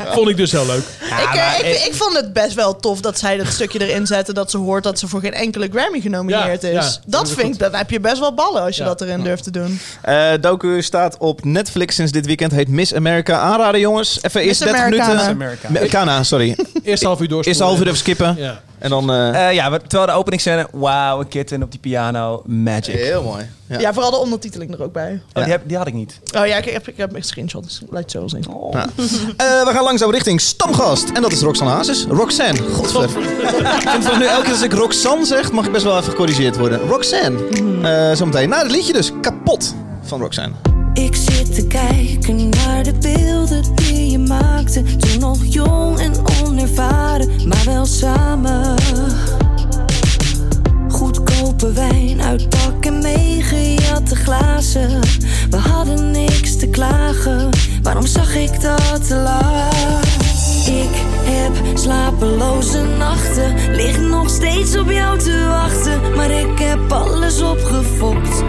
vond ik dus heel leuk. ik, eh, ik, ik vond het best wel tof dat zij dat stukje erin zette dat ze hoort dat ze voor geen enkele Grammy genomineerd Ja, is. ja, dat dat vind ik, dan heb je best wel ballen als je Ja. dat erin durft te doen. Eh, docu staat op Netflix sinds dit weekend. Heet Miss America. Aanraden jongens. Even eerst Miss 30 Americana. minuten. Amerika. Sorry. Eerste half uur door. Eerst half uur even skippen. Ja. En dan... eh, Eh, ja, maar terwijl de openingsscène, wauw, een kitten op die piano, magic. heel mooi. Ja. Ja. vooral de ondertiteling er ook bij. Oh, die, heb, die had ik niet. Oh ja, ik heb, ik heb een screenshot, dus het zo zien. Ja. Eh, we gaan langzaam richting stamgast. En dat is Roxanne Hazes. Roxanne. Godver. ik vind nu elke keer als ik Roxanne zeg, mag ik best wel even gecorrigeerd worden. Roxanne. Eh, zometeen. Na het liedje dus. Kapot van Roxanne. Ik zit te kijken naar de beelden die je maakte. Toen nog jong en onervaren, maar wel samen. Goedkope wijn uitpakken, meegejatte glazen. We hadden niks te klagen, waarom zag ik dat te laat? Ik heb slapeloze nachten, lig nog steeds op jou te wachten. Maar ik heb alles opgefokt.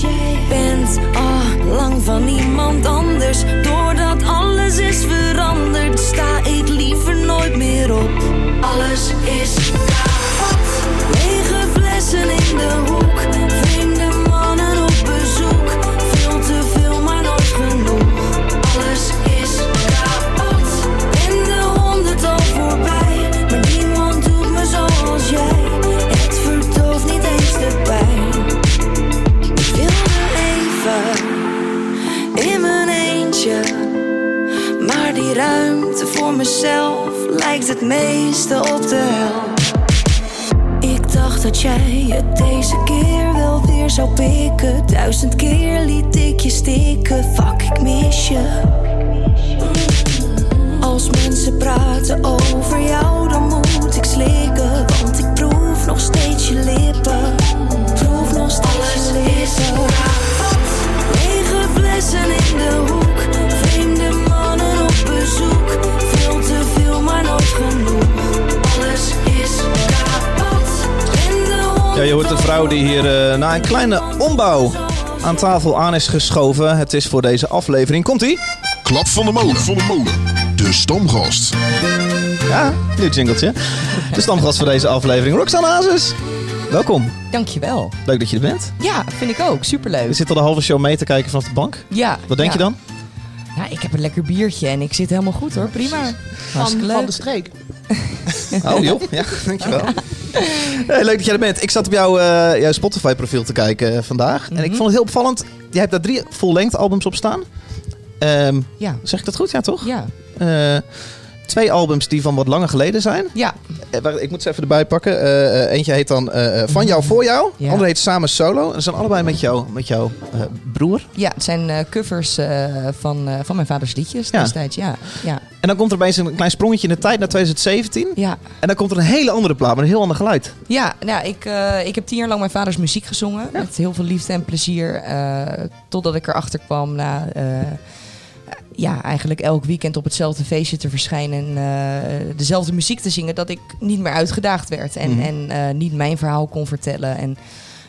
Jij bent al lang van iemand anders. Doordat alles is veranderd, sta ik liever nooit meer op. Alles is kapot. Lege flessen in de hoek. Het meeste op de hel. Ik dacht dat jij het deze keer wel weer zou pikken. Duizend keer liet ik je stikken. Fuck, ik mis je. Al Als mensen praten over jou, dan moet ik slikken. Want ik proef nog steeds je lippen. Proef nog steeds je lippen. Lege flessen in de hoek. Ja, je hoort een vrouw die hier eh, na een kleine ombouw aan tafel aan is geschoven. Het is voor deze aflevering. Komt-ie? Klap van de molen. Van de molen. De stamgast. Ja, nieuw jingletje. De stamgast voor deze aflevering, Roxanne Hazes. Welkom. Dankjewel. Leuk dat je er bent. Ja, vind ik ook. Je Superleuk. zit al de halve show mee te kijken vanaf de bank. Ja. Wat denk ja. je dan? Ik heb een lekker biertje en ik zit helemaal goed hoor. Prima. Van, van de streek. Oh joh, ja, dankjewel. Hey, leuk dat jij er bent. Ik zat op jouw, eh, jouw Spotify profiel te kijken eh, vandaag. En ik Mhm. vond het heel opvallend. Jij hebt daar drie full-length albums op staan. Ehm, Ja. zeg ik dat goed? Ja, toch? Ja. Eh, twee albums die van wat langer geleden zijn. Ja. Eh, ik moet ze even erbij pakken. Eh, eh, eentje heet dan Van jou voor jou. Ja. Andere heet Samen solo. En ze zijn allebei met, jou, met jouw eh, broer. Ja, het zijn covers van, van mijn vaders liedjes Ja. destijds. Ja. Ja. En dan komt er opeens een klein sprongetje in de tijd naar 2017. Ja. En dan komt er een hele andere plaat met een heel ander geluid. Ja, nou, ik, ik heb tien jaar lang mijn vaders muziek gezongen. Met heel veel liefde en plezier. totdat ik erachter kwam na... ja, eigenlijk elk weekend op hetzelfde feestje te verschijnen en eh, dezelfde muziek te zingen, dat ik niet meer uitgedaagd werd en, Mhm. en eh, niet mijn verhaal kon vertellen. En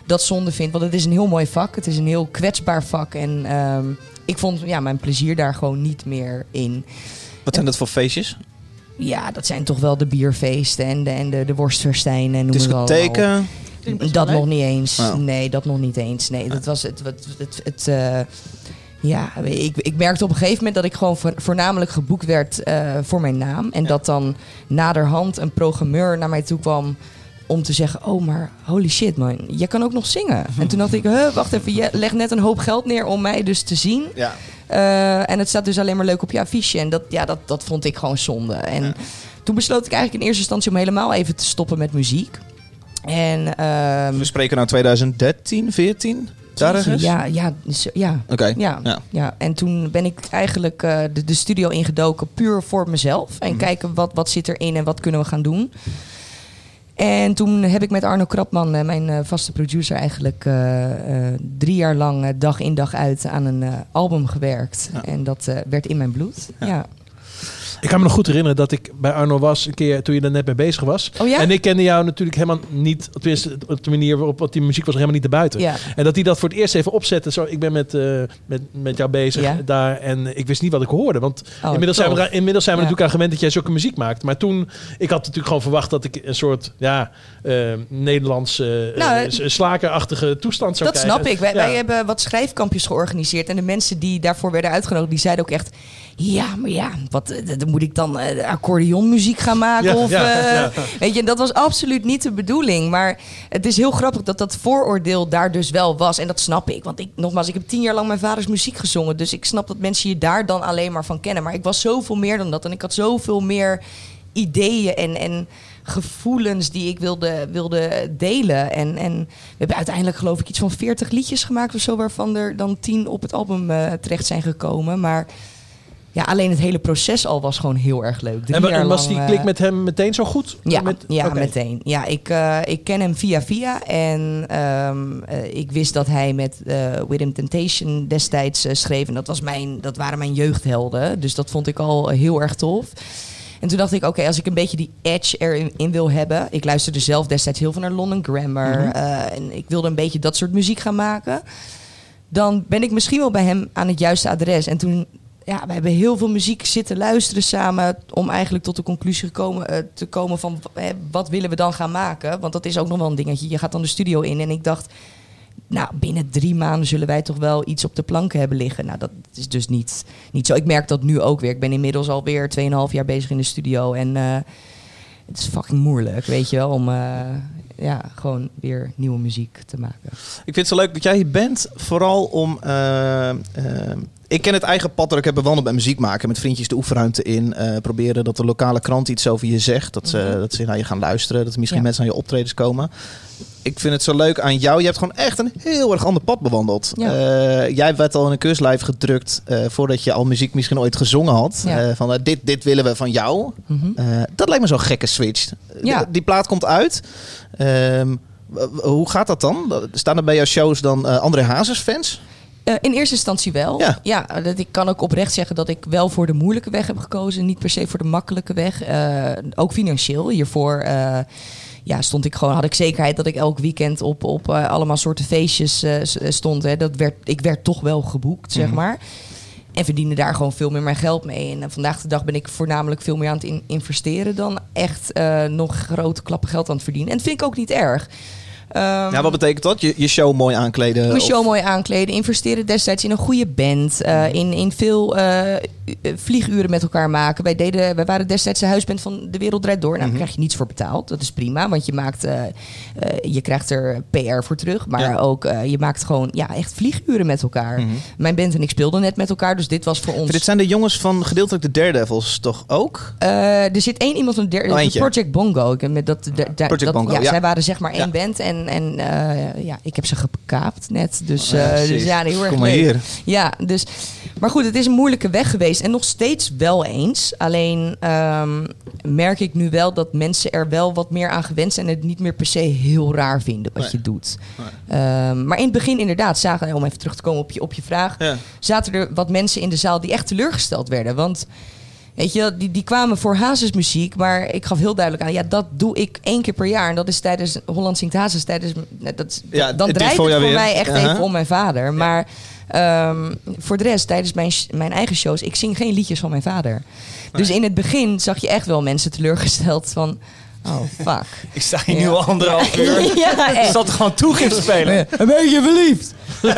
dat zonde vind, want het is een heel mooi vak. Het is een heel kwetsbaar vak. En ehm, ik vond ja, mijn plezier daar gewoon niet meer in. Wat zijn dat voor feestjes? Ja, dat zijn toch wel de bierfeesten en de, en de, de worstverstijnen. en noem. Discotheken. Dat nog niet eens. Oh. Nee, dat nog niet eens. Nee, dat was het. het, het, het eh, ja, ik, ik merkte op een gegeven moment dat ik gewoon vo- voornamelijk geboekt werd eh, voor mijn naam. En dat dan naderhand een programmeur naar mij toe kwam om te zeggen: Oh, maar holy shit, man, jij kan ook nog zingen. En toen dacht ik: huh, Wacht even, je legt net een hoop geld neer om mij dus te zien. Ja. Eh, en het staat dus alleen maar leuk op je affiche. En dat, ja, dat, dat vond ik gewoon zonde. En toen besloot ik eigenlijk in eerste instantie om helemaal even te stoppen met muziek. En, ehm, We spreken nou 2013, 14? Daar ergens? ja, ja, ja. Oké. Ja, Ja. ja. en toen ben ik eigenlijk eh, de, de studio ingedoken puur voor mezelf. En Mhm. kijken wat, wat zit erin en wat kunnen we gaan doen. En toen heb ik met Arno Krapman, eh, mijn eh, vaste producer, eigenlijk drie jaar lang dag in dag uit aan een album gewerkt. En dat werd in mijn bloed. Ja. Ik kan me nog goed herinneren dat ik bij Arno was een keer toen je er net mee bezig was. Oh ja? En ik kende jou natuurlijk helemaal niet, tenminste op de manier waarop want die muziek was helemaal niet erbuiten. Ja. En dat hij dat voor het eerst even opzette. Zo, ik ben met, eh, met, met jou bezig Ja. daar en ik wist niet wat ik hoorde. Want Oh, inmiddels, zijn we, inmiddels zijn we natuurlijk aan gewend dat jij zulke muziek maakt. Maar toen, ik had natuurlijk gewoon verwacht dat ik een soort ja, eh, Nederlands eh, Nou, slakerachtige toestand zou Dat krijgen. snap ik. Wij, wij hebben wat schrijfkampjes georganiseerd. En de mensen die daarvoor werden uitgenodigd, die zeiden ook echt... Ja, maar ja, wat, eh, dan moet ik dan eh, accordeonmuziek gaan maken? Ja, of, ja, eh, ja. Weet je, en dat was absoluut niet de bedoeling. Maar het is heel grappig dat dat vooroordeel daar dus wel was. En dat snap ik. Want ik, nogmaals, ik heb tien jaar lang mijn vaders muziek gezongen. Dus ik snap dat mensen je daar dan alleen maar van kennen. Maar ik was zoveel meer dan dat. En ik had zoveel meer ideeën en... en gevoelens die ik wilde, wilde delen. En, en we hebben uiteindelijk geloof ik iets van 40 liedjes gemaakt of zo... waarvan er dan 10 op het album terecht zijn gekomen. Maar ja, alleen het hele proces al was gewoon heel erg leuk. Drie En, was lang, die eh, klik met hem meteen zo goed? ja, Met- ja meteen. Ja, ik, eh, ik ken hem via via. En ehm, eh, ik wist dat hij met eh With Temptation destijds schreef. En dat, was mijn, dat waren mijn jeugdhelden. Dus dat vond ik al heel erg tof. En toen dacht ik, oké, als ik een beetje die edge erin in wil hebben. Ik luisterde zelf destijds heel veel naar London Grammar. Mhm. en ik wilde een beetje dat soort muziek gaan maken. Dan ben ik misschien wel bij hem aan het juiste adres. En toen, ja, we hebben heel veel muziek zitten luisteren samen. Om eigenlijk tot de conclusie gekomen, eh, te komen van hè, wat willen we dan gaan maken. Want dat is ook nog wel een dingetje. Je gaat dan de studio in en ik dacht... Nou, binnen drie maanden zullen wij toch wel iets op de planken hebben liggen. Nou, dat is dus niet, niet zo. Ik merk dat nu ook weer. Ik ben inmiddels alweer 2,5 jaar bezig in de studio. En eh, het is fucking moeilijk, weet je wel, om eh, ja, gewoon weer nieuwe muziek te maken. Ik vind het zo leuk dat jij hier bent, vooral om Ik ken het eigen pad dat ik heb bewandeld bij muziek maken. Met vriendjes de oefenruimte in. eh, proberen dat de lokale krant iets over je zegt. Dat ze, dat ze naar je gaan luisteren. Dat er misschien Ja. mensen aan je optredens komen. Ik vind het zo leuk aan jou. Je hebt gewoon echt een heel erg ander pad bewandeld. Ja. Eh, jij werd al in een keurslijf gedrukt eh, voordat je al muziek misschien ooit gezongen had. Ja. Van dit, dit willen we van jou. Mhm. Dat lijkt me zo'n gekke switch. Die, die plaat komt uit. Ehm, hoe gaat dat dan? Staan er bij jouw shows dan eh André Hazes fans? Eh, in eerste instantie wel. Ja. dat ik kan ook oprecht zeggen dat ik wel voor de moeilijke weg heb gekozen. Niet per se voor de makkelijke weg. Eh, ook financieel. Hiervoor eh, ja, stond ik gewoon, had ik zekerheid dat ik elk weekend op, op allemaal soorten feestjes stond. Hè. Dat werd, ik werd toch wel geboekt, zeg Mhm. maar. En verdiende daar gewoon veel meer mijn geld mee. En vandaag de dag ben ik voornamelijk veel meer aan het in- investeren dan echt nog grote klappen geld aan het verdienen. En dat vind ik ook niet erg. Ja, wat betekent dat? Je, je show mooi aankleden? mijn of- show mooi aankleden. Investeren destijds in een goede band. eh, in, in veel eh, u- vlieguren met elkaar maken. Wij, deden, wij waren destijds de huisband van De Wereld Draait Door. Nou, daar krijg je niets voor betaald. Dat is prima. Want je, maakt, eh, eh, je krijgt er PR voor terug. Maar Ja. ook, eh, je maakt gewoon ja, echt vlieguren met elkaar. Mhm. Mijn band en ik speelden net met elkaar. Dus dit was voor ons... Dit zijn de jongens van gedeeltelijk de Daredevils toch ook? Eh, er zit één iemand van de derde, Oh. Project Bongo. Met dat, de- de- Project dat, Bongo, ja, ja. Zij waren zeg maar één Ja. band. En, en eh, ja, ik heb ze gekaapt net. Dus, Ja, eh, dus ja, heel erg Kom maar leuk. hier. Ja, dus... Maar goed, het is een moeilijke weg geweest. En nog steeds wel eens. Alleen ehm, merk ik nu wel dat mensen er wel wat meer aan gewend zijn... en het niet meer per se heel raar vinden wat Nee. je doet. Ehm, maar in het begin inderdaad zagen... om even terug te komen op je, op je vraag... Ja. zaten er wat mensen in de zaal die echt teleurgesteld werden. Want... Weet je, die, die kwamen voor Hazes-muziek, maar ik gaf heel duidelijk aan, ja, dat doe ik één keer per jaar. En dat is tijdens Holland Zingt Hazes, tijdens, dat, Ja, dan draait het voor mij echt Uh-huh. even om mijn vader. Maar ehm, voor de rest, tijdens mijn, mijn eigen shows, ik zing geen liedjes van mijn vader. Dus in het begin zag je echt wel mensen teleurgesteld van, oh fuck. Ik sta hier Ja. nu al anderhalf uur. Ja, Ik zat er gewoon toegift spelen. Een beetje verliefd.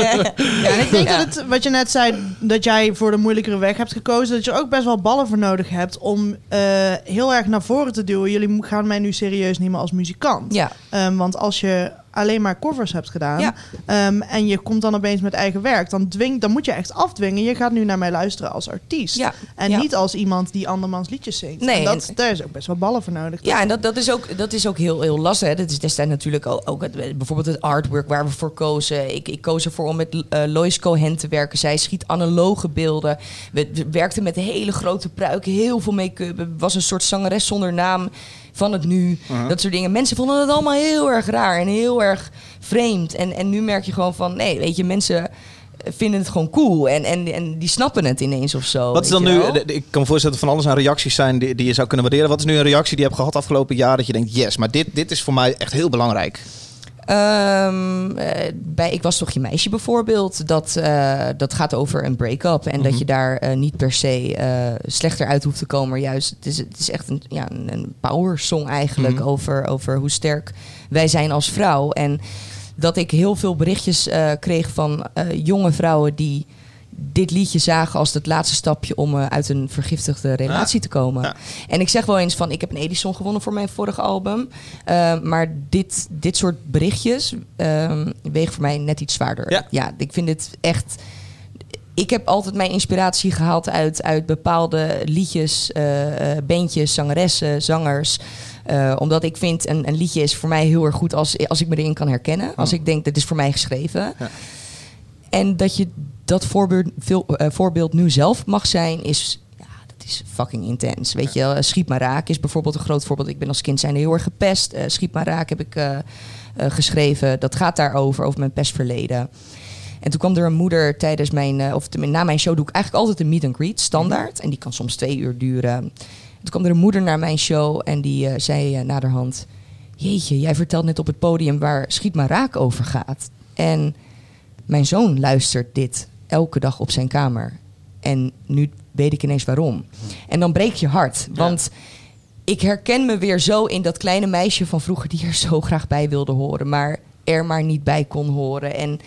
Ja, en ik denk dat het, wat je net zei, dat jij voor de moeilijkere weg hebt gekozen, dat je er ook best wel ballen voor nodig hebt om eh, heel erg naar voren te duwen. Jullie gaan mij nu serieus nemen als muzikant. Ja. Ehm, want als je alleen maar covers hebt gedaan Ja. ehm, en je komt dan opeens met eigen werk, dan, dwing, dan moet je echt afdwingen. Je gaat nu naar mij luisteren als artiest. Ja. En Ja. niet als iemand die andermans liedjes zingt. Nee, en dat, en- daar is ook best wel ballen voor nodig. Ja, en dat, dat, is ook, dat is ook heel, heel lastig. Hè. Dat is destijds natuurlijk ook, ook het, bijvoorbeeld het artwork waar we voor kozen. Ik, ik koos ervoor om met eh Lois Cohen te werken. Zij schiet analoge beelden. We, we werkten met hele grote pruiken, heel veel make-up. Het was een soort zangeres zonder naam van het nu. Uh-huh. Dat soort dingen. Mensen vonden het allemaal heel erg raar en heel erg vreemd. En, en nu merk je gewoon van, nee, weet je, mensen vinden het gewoon cool. En, en, en die snappen het ineens of zo. Wat is dan nu, ik kan me voorstellen dat van alles aan reacties zijn die, die je zou kunnen waarderen. Wat is nu een reactie die je hebt gehad afgelopen jaar dat je denkt, yes, maar dit, dit is voor mij echt heel belangrijk. Ehm, eh, bij Ik was toch je meisje bijvoorbeeld. Dat, eh, dat gaat over een break-up. En dat Mhm. je daar eh, niet per se slechter uit hoeft te komen. Maar juist, het is, het is echt een, ja, een, power song eigenlijk. Mhm. over, over hoe sterk wij zijn als vrouw. En dat ik heel veel berichtjes kreeg van jonge vrouwen die dit liedje zagen als het laatste stapje om eh, uit een vergiftigde relatie te komen. En ik zeg wel eens van, ik heb een Edison gewonnen voor mijn vorige album. Eh, maar dit, dit soort berichtjes ehm wegen voor mij net iets zwaarder. Ja. ik vind dit echt... Ik heb altijd mijn inspiratie gehaald uit, uit bepaalde liedjes, eh, bandjes, zangeressen, zangers. Omdat ik vind, een, een liedje is voor mij heel erg goed als, als ik me erin kan herkennen. Als ik denk, dit is voor mij geschreven. Ja. En dat je dat voorbeeld, veel, eh, voorbeeld nu zelf mag zijn, is, ja, dat is fucking intens. Weet je, wel? Schiet maar raak is bijvoorbeeld een groot voorbeeld. Ik ben als kind zijn heel erg gepest. Eh, Schiet maar raak heb ik eh, eh, geschreven. Dat gaat daarover, over mijn pestverleden. En toen kwam er een moeder tijdens mijn, eh, of na mijn show doe ik eigenlijk altijd een meet and greet, standaard. En die kan soms twee uur duren. Toen kwam er een moeder naar mijn show en die eh, zei eh, naderhand... Jeetje, jij vertelt net op het podium waar Schiet maar raak over gaat. En mijn zoon luistert dit elke dag op zijn kamer. En nu weet ik ineens waarom. En dan breek je hart. Want ik herken me weer zo in dat kleine meisje van vroeger... die er zo graag bij wilde horen, maar er maar niet bij kon horen. En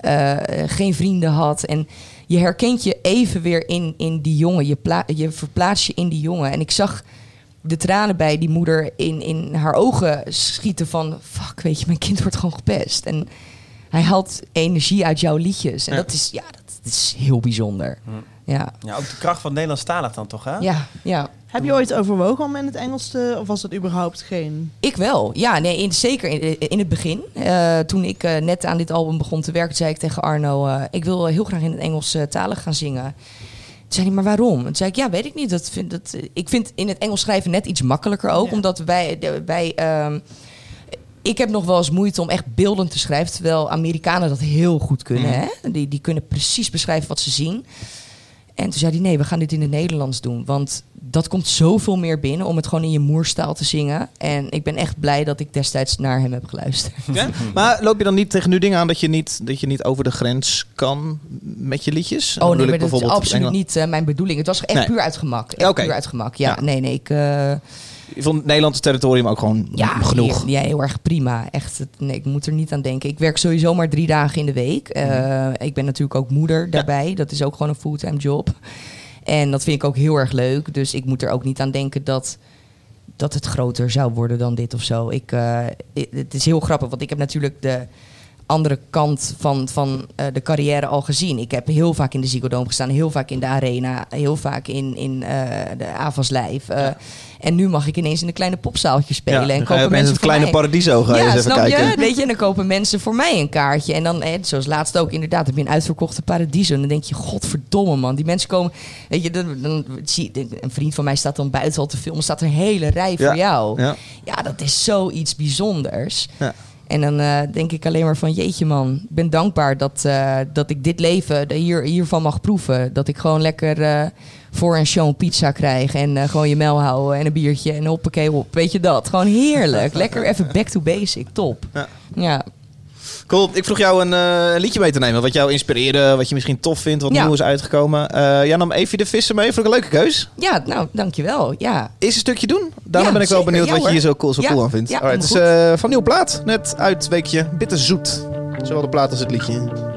eh, geen vrienden had. En je herkent je even weer in, in die jongen. Je, pla- je verplaatst je in die jongen. En ik zag de tranen bij die moeder in, in haar ogen schieten van... fuck, weet je, mijn kind wordt gewoon gepest. En hij haalt energie uit jouw liedjes. En Ja. dat, is, ja, dat, is heel bijzonder. Ja, Ja, ook de kracht van Nederlandstalig dan toch, hè? ja, ja. Heb je ooit overwogen om in het Engels te... Of was dat überhaupt geen... Ik wel. Ja, nee, in, zeker in, in het begin. Eh, toen ik eh, net aan dit album begon te werken, zei ik tegen Arno... eh, ik wil heel graag in het Engels eh, talig gaan zingen. Toen zei hij, maar waarom? Toen zei ik, ja, weet ik niet. Dat vind, dat, ik vind in het Engels schrijven net iets makkelijker ook. Ja. Omdat wij... de- wij ehm, ik heb nog wel eens moeite om echt beeldend te schrijven. Terwijl Amerikanen dat heel goed kunnen. Mhm. Hè? Die, die kunnen precies beschrijven wat ze zien. En toen zei hij, nee, we gaan dit in het Nederlands doen. Want dat komt zoveel meer binnen om het gewoon in je moerstaal te zingen. En ik ben echt blij dat ik destijds naar hem heb geluisterd. Ja? Maar loop je dan niet tegen nu dingen aan dat je niet, dat je niet over de grens kan met je liedjes? Dan Oh nee, maar dat is absoluut Engeland. niet eh, mijn bedoeling. Het was echt Nee. puur uit gemak. Echt puur uit gemak. Ja, Ja. nee, nee, ik... eh, Je vond Nederlands territorium ook gewoon ja, genoeg. Ja, heel erg prima. Echt, het- nee, ik moet er niet aan denken. Ik werk sowieso maar drie dagen in de week. Eh, Ik ben natuurlijk ook moeder daarbij. Dat is ook gewoon een fulltime job. En dat vind ik ook heel erg leuk. Dus ik moet er ook niet aan denken dat, dat het groter zou worden dan dit of zo. Ik, eh, het is heel grappig, want ik heb natuurlijk de andere kant van, van eh, de carrière al gezien. Ik heb heel vaak in de Ziggo gestaan, heel vaak in de Arena, heel vaak in, in eh, de Avas Live. Eh, En nu mag ik ineens in een kleine popzaaltje spelen. Ja, en kopen mensen het kleine mij- Paradiso ga je ja, eens even snap kijken. je? Weet je, en dan kopen mensen voor mij een kaartje. En dan, zoals laatst ook, inderdaad, heb je een uitverkochte Paradiso. En dan denk je, godverdomme man, die mensen komen... Weet je, dan, dan zie een vriend van mij staat dan buiten al te filmen. staat er een hele rij voor jou. ja. Ja, dat is zoiets bijzonders. Ja. En dan eh, denk ik alleen maar van, jeetje man, ik ben dankbaar dat, eh, dat ik dit leven hier, hiervan mag proeven. Dat ik gewoon lekker eh, voor een show een pizza krijg en gewoon je mel houden en een biertje en hoppakee op. Weet je dat? Gewoon heerlijk. Lekker even back to basic. Top. Ja. Ja. Cool. Ik vroeg jou een eh, liedje mee te nemen. Wat jou inspireerde, wat je misschien tof vindt, wat Ja. nieuw is uitgekomen. Eh jij nam even de vissen mee. Vond ik een leuke keus. Ja, nou, dankjewel. Ja. Eerst een stukje doen. Daarna Ja, ben ik wel benieuwd Ja, wat je hier zo cool, zo cool aan vindt. Ja, Alright, het is eh, van nieuw plaat. Net uit weekje. Bitterzoet. Zowel de plaat als het liedje.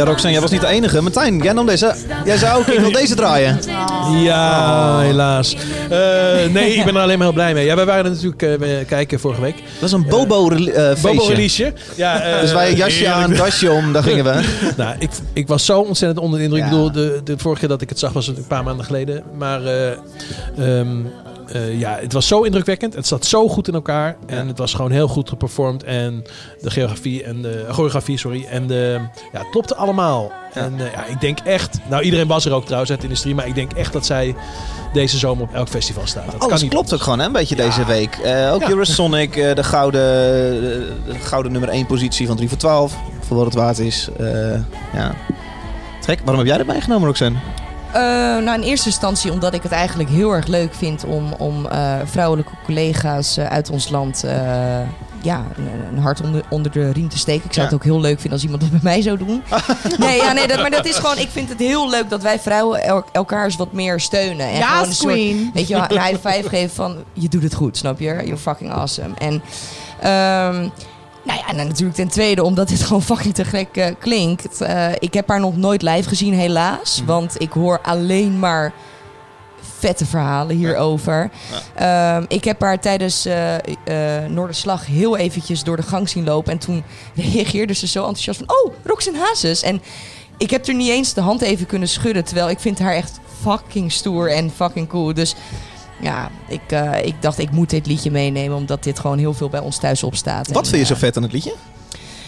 Ja, Roxanne, jij was niet de enige. Martijn, jij nam deze. Jij zei ook, ik wil deze draaien. Ja, helaas. Eh, nee, ik ben er alleen maar heel blij mee. Ja, wij waren natuurlijk eh, kijken vorige week. Dat is een Bobo-feestje. Bobo-releaseje. Ja, eh, dus wij jasje aan, dasje om, daar gingen we. nou, ik, ik was zo ontzettend onder de indruk. Ja. Ik bedoel, de, de vorige keer dat ik het zag was een paar maanden geleden. Maar eh, eh, ja, het was zo indrukwekkend. Het zat zo goed in elkaar. En het was gewoon heel goed geperformed. En de geografie en de choreografie, sorry. En de, ja, het klopte allemaal. En eh, ja, ik denk echt... Nou, iedereen was er ook trouwens uit de industrie. Maar ik denk echt dat zij deze zomer op elk festival staat. Dat Alles kan niet klopt ook gewoon, hè, een beetje deze week. Eh, ook Ja. Eurosonic, eh, de, gouden, de, de gouden nummer 1 positie van 3 voor 12. Voor wat het waard is. Eh, ja. Trek, waarom heb jij dat meegenomen, Roxanne? Eh, nou, in eerste instantie omdat ik het eigenlijk heel erg leuk vind om, om eh, vrouwelijke collega's eh, uit ons land eh, ja, een, een hart onder, onder de riem te steken. Ik zou Ja. het ook heel leuk vinden als iemand dat bij mij zou doen. nee, ja, nee dat, maar dat is gewoon, ik vind het heel leuk dat wij vrouwen el- elkaar eens wat meer steunen. En Ja, gewoon een soort, queen. weet je, een high five geven van je doet het goed, snap je? You're fucking awesome. En ehm, Nou ja, en natuurlijk ten tweede, omdat dit gewoon fucking te gek eh, klinkt. Eh, ik heb haar nog nooit live gezien, helaas. Want ik hoor alleen maar vette verhalen hierover. Ehm, ik heb haar tijdens eh eh, Noorderslag heel eventjes door de gang zien lopen. En toen reageerde ze zo enthousiast van... Oh, Roxanne Hazes. En ik heb er niet eens de hand even kunnen schudden. Terwijl ik vind haar echt fucking stoer en fucking cool. Dus ja, ik, eh, ik dacht ik moet dit liedje meenemen. Omdat dit gewoon heel veel bij ons thuis opstaat. Wat En, vind je zo eh, vet aan het liedje?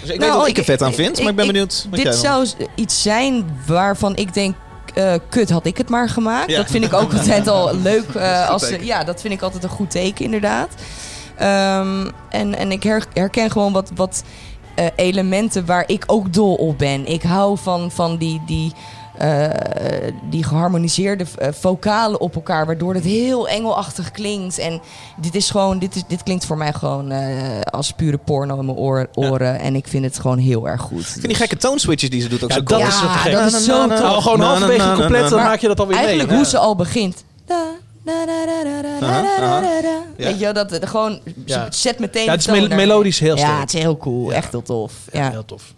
Dus ik nou, weet wat ik er vet aan vind, maar ik ben ik- benieuwd wat Dit jij zou iets zijn waarvan ik denk... eh, kut, had ik het maar gemaakt. Ja. Dat vind ik ook altijd al leuk. eh, Dat als, teken. ja, dat vind ik altijd een goed teken, inderdaad. Ehm, en, en ik her- herken gewoon wat, wat eh, elementen waar ik ook dol op ben. Ik hou van, van die, die, eh, die geharmoniseerde eh, vocalen op elkaar, waardoor het heel engelachtig klinkt. En dit is gewoon, dit, is, dit klinkt voor mij gewoon eh, als pure porno in mijn oren. En ik vind het gewoon heel erg goed. Ik vind die gekke toonswitches die ze doet ook zo cool. Dat is, dat is zo tof. Nou, gewoon halverwege compleet, dan maak je dat alweer eigenlijk mee. Eigenlijk hoe ze al begint. Da, Weet je dat gewoon zet meteen. Ja, het is melodisch heel sterk. Ja, het is heel cool, echt heel tof. Ja, heel tof.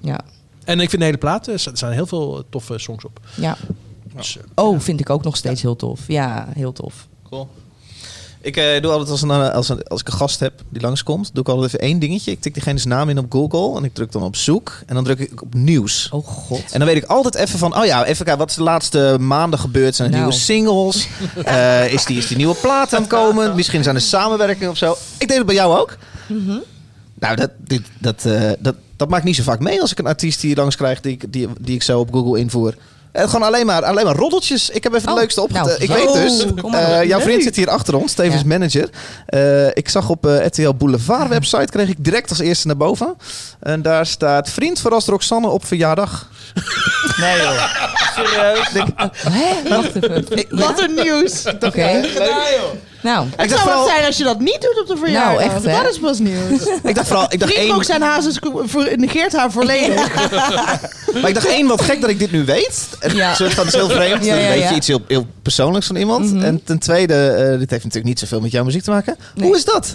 Ja. En ik vind de hele plaat, eh, er zijn heel veel toffe songs op. Ja. Dus, eh, Oh, vind ik ook nog steeds heel tof. Ja, heel tof. Cool. Ik eh, doe altijd als, een, eh, als, een, als ik een gast heb die langskomt, doe ik altijd even één dingetje. Ik tik diegene's naam in op Google en ik druk dan op zoek en dan druk ik op nieuws. Oh god. En dan weet ik altijd even van, oh ja, even kijken, wat is de laatste maanden gebeurd? Zijn er Nou. nieuwe singles? Eh, is, die, is die nieuwe plaat aan het komen? Misschien zijn er samenwerkingen of zo. Ik deed het bij jou ook. Mhm. Nou, dat, dit, dat, eh, dat, dat maakt niet zo vaak mee als ik een artiest die langs krijg die, ik- die, die ik zo op Google invoer. Eh, gewoon alleen maar, alleen maar roddeltjes. Ik heb even de Oh, leukste opgelet. nou, ik zo. weet dus, eh, jouw vriend zit hier achter ons, tevens Ja. manager. Eh, ik zag op eh, RTL Boulevard website, kreeg ik direct als eerste naar boven. En daar staat, vriend verrast Roxanne op verjaardag. Nee joh. Serieus? Hè? Wacht even. Wat een nieuws. Oké. Nou, Het zou wat zijn als je dat niet doet op de verjaardag. Nou, echt, hè? Dat is pas nieuws. Ik dacht vooral, ik dacht één, Roxanne Hazes negeert haar volledig. maar ik dacht één, wat gek dat ik dit nu weet. En Ja. Van, het is heel vreemd. Ja, Dan ja, weet je iets heel, heel persoonlijks van iemand. Mhm. En ten tweede, eh, dit heeft natuurlijk niet zoveel met jouw muziek te maken. Nee. Hoe is dat?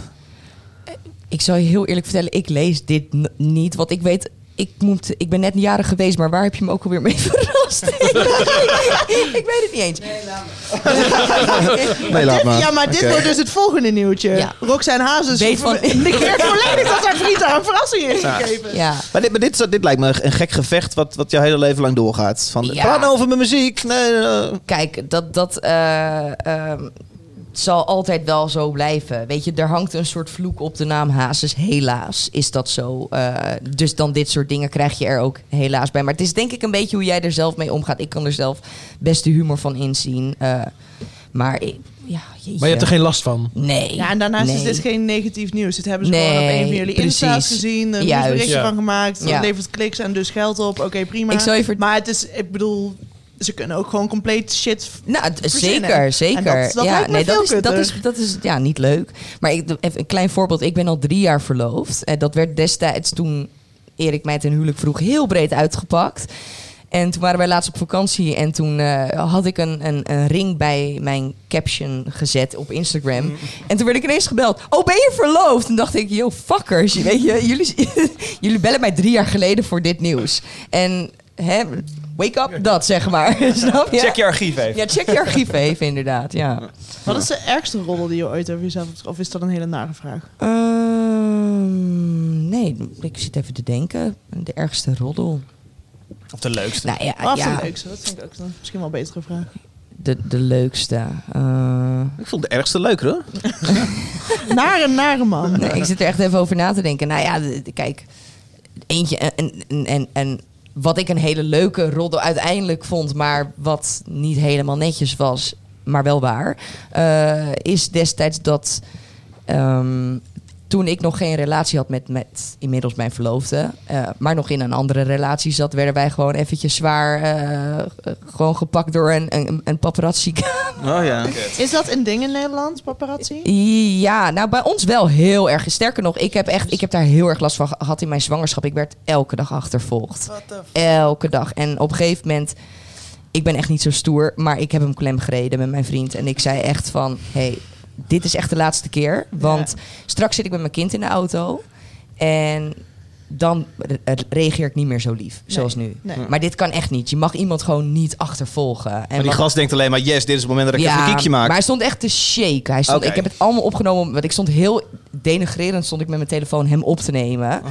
ik zal je heel eerlijk vertellen, ik lees dit n- niet. Want ik weet, ik, moet, ik ben net een jarig geweest, maar waar heb je me ook alweer mee verrast? ik weet het niet eens. Nee, laat maar. Ja, maar dit wordt dus het volgende nieuwtje. Ja. Roxanne Hazes Weet van- negeert volledig dat haar vriend haar een verrassing heeft gegeven. Ja. Maar, dit, maar dit, dit lijkt me een gek gevecht wat, wat jouw hele leven lang doorgaat. Van, Ja. praat nou over mijn muziek. Nee, nee. Kijk, dat, dat eh, ehm, zal altijd wel zo blijven. Weet je, er hangt een soort vloek op de naam Hazes. Helaas is dat zo. Eh, dus dan dit soort dingen krijg je er ook helaas bij. Maar het is denk ik een beetje hoe jij er zelf mee omgaat. Ik kan er zelf best de humor van inzien. Eh, maar ik, ja, jeetje. Maar je hebt er geen last van. Nee. Ja, en daarnaast nee. is dit geen negatief nieuws. Dit hebben ze Nee, gewoon op een van jullie precies. insta's gezien. Een berichtje Ja. van gemaakt. Dat Ja. levert kliks en dus geld op. Oké, prima. Ik Maar het is, ik bedoel, ze kunnen ook gewoon compleet shit Nou, verzinnen. zeker, zeker. Dat, dat ja, nee, dat is, dat, is, dat is ja, niet leuk. Maar ik, even een klein voorbeeld. Ik ben al drie jaar verloofd. En dat werd destijds toen Erik mij ten huwelijk vroeg heel breed uitgepakt. En toen waren wij laatst op vakantie en toen eh, had ik een, een, een ring bij mijn caption gezet op Instagram. En toen werd ik ineens gebeld. Oh, ben je verloofd? En dacht ik, yo, fuckers. Weet je, jullie, jullie bellen mij drie jaar geleden voor dit nieuws. En hè, wake up dat, zeg maar. Snap je? Check je archief even. Ja, check je archief even, inderdaad. Ja. Wat is de ergste roddel die je ooit over jezelf hebt? Of is dat een hele nare vraag? Ehm, nee, ik zit even te denken. De ergste roddel. Of de leukste. Nou ja, Wat is ja de leukste? Dat vind ik ook een- misschien wel een betere vraag. de, de leukste. Eh, Ik vond de ergste leuker hoor. Nare, nare man. nee, ik zit er echt even over na te denken. Nou ja, de- de- kijk. Eentje. En, en, en, en wat ik een hele leuke roddel uiteindelijk vond, maar wat niet helemaal netjes was, maar wel waar, eh, is destijds dat. ehm, toen ik nog geen relatie had met, met inmiddels mijn verloofde, eh, maar nog in een andere relatie zat, werden wij gewoon eventjes zwaar eh, gewoon gepakt door een, een, een paparazzi. Oh ja. Is dat een ding in Nederland, paparazzi? Ja, nou bij ons wel heel erg. Sterker nog, ik heb, echt, ik heb daar heel erg last van gehad in mijn zwangerschap. Ik werd elke dag achtervolgd. Elke dag. En op een gegeven moment, ik ben echt niet zo stoer, maar ik heb hem klem gereden met mijn vriend. En ik zei echt van, hey, dit is echt de laatste keer. Want straks zit ik met mijn kind in de auto. En dan re- reageer ik niet meer zo lief, zoals nu. nee. Maar dit kan echt niet. Je mag iemand gewoon niet achtervolgen. En Maar die wat- gast denkt alleen maar, yes, dit is het moment dat ik even een kiekje maak. maar hij stond echt te shaken. Hij stond. Ik heb het allemaal opgenomen, want ik stond heel denigrerend stond ik met mijn telefoon hem op te nemen.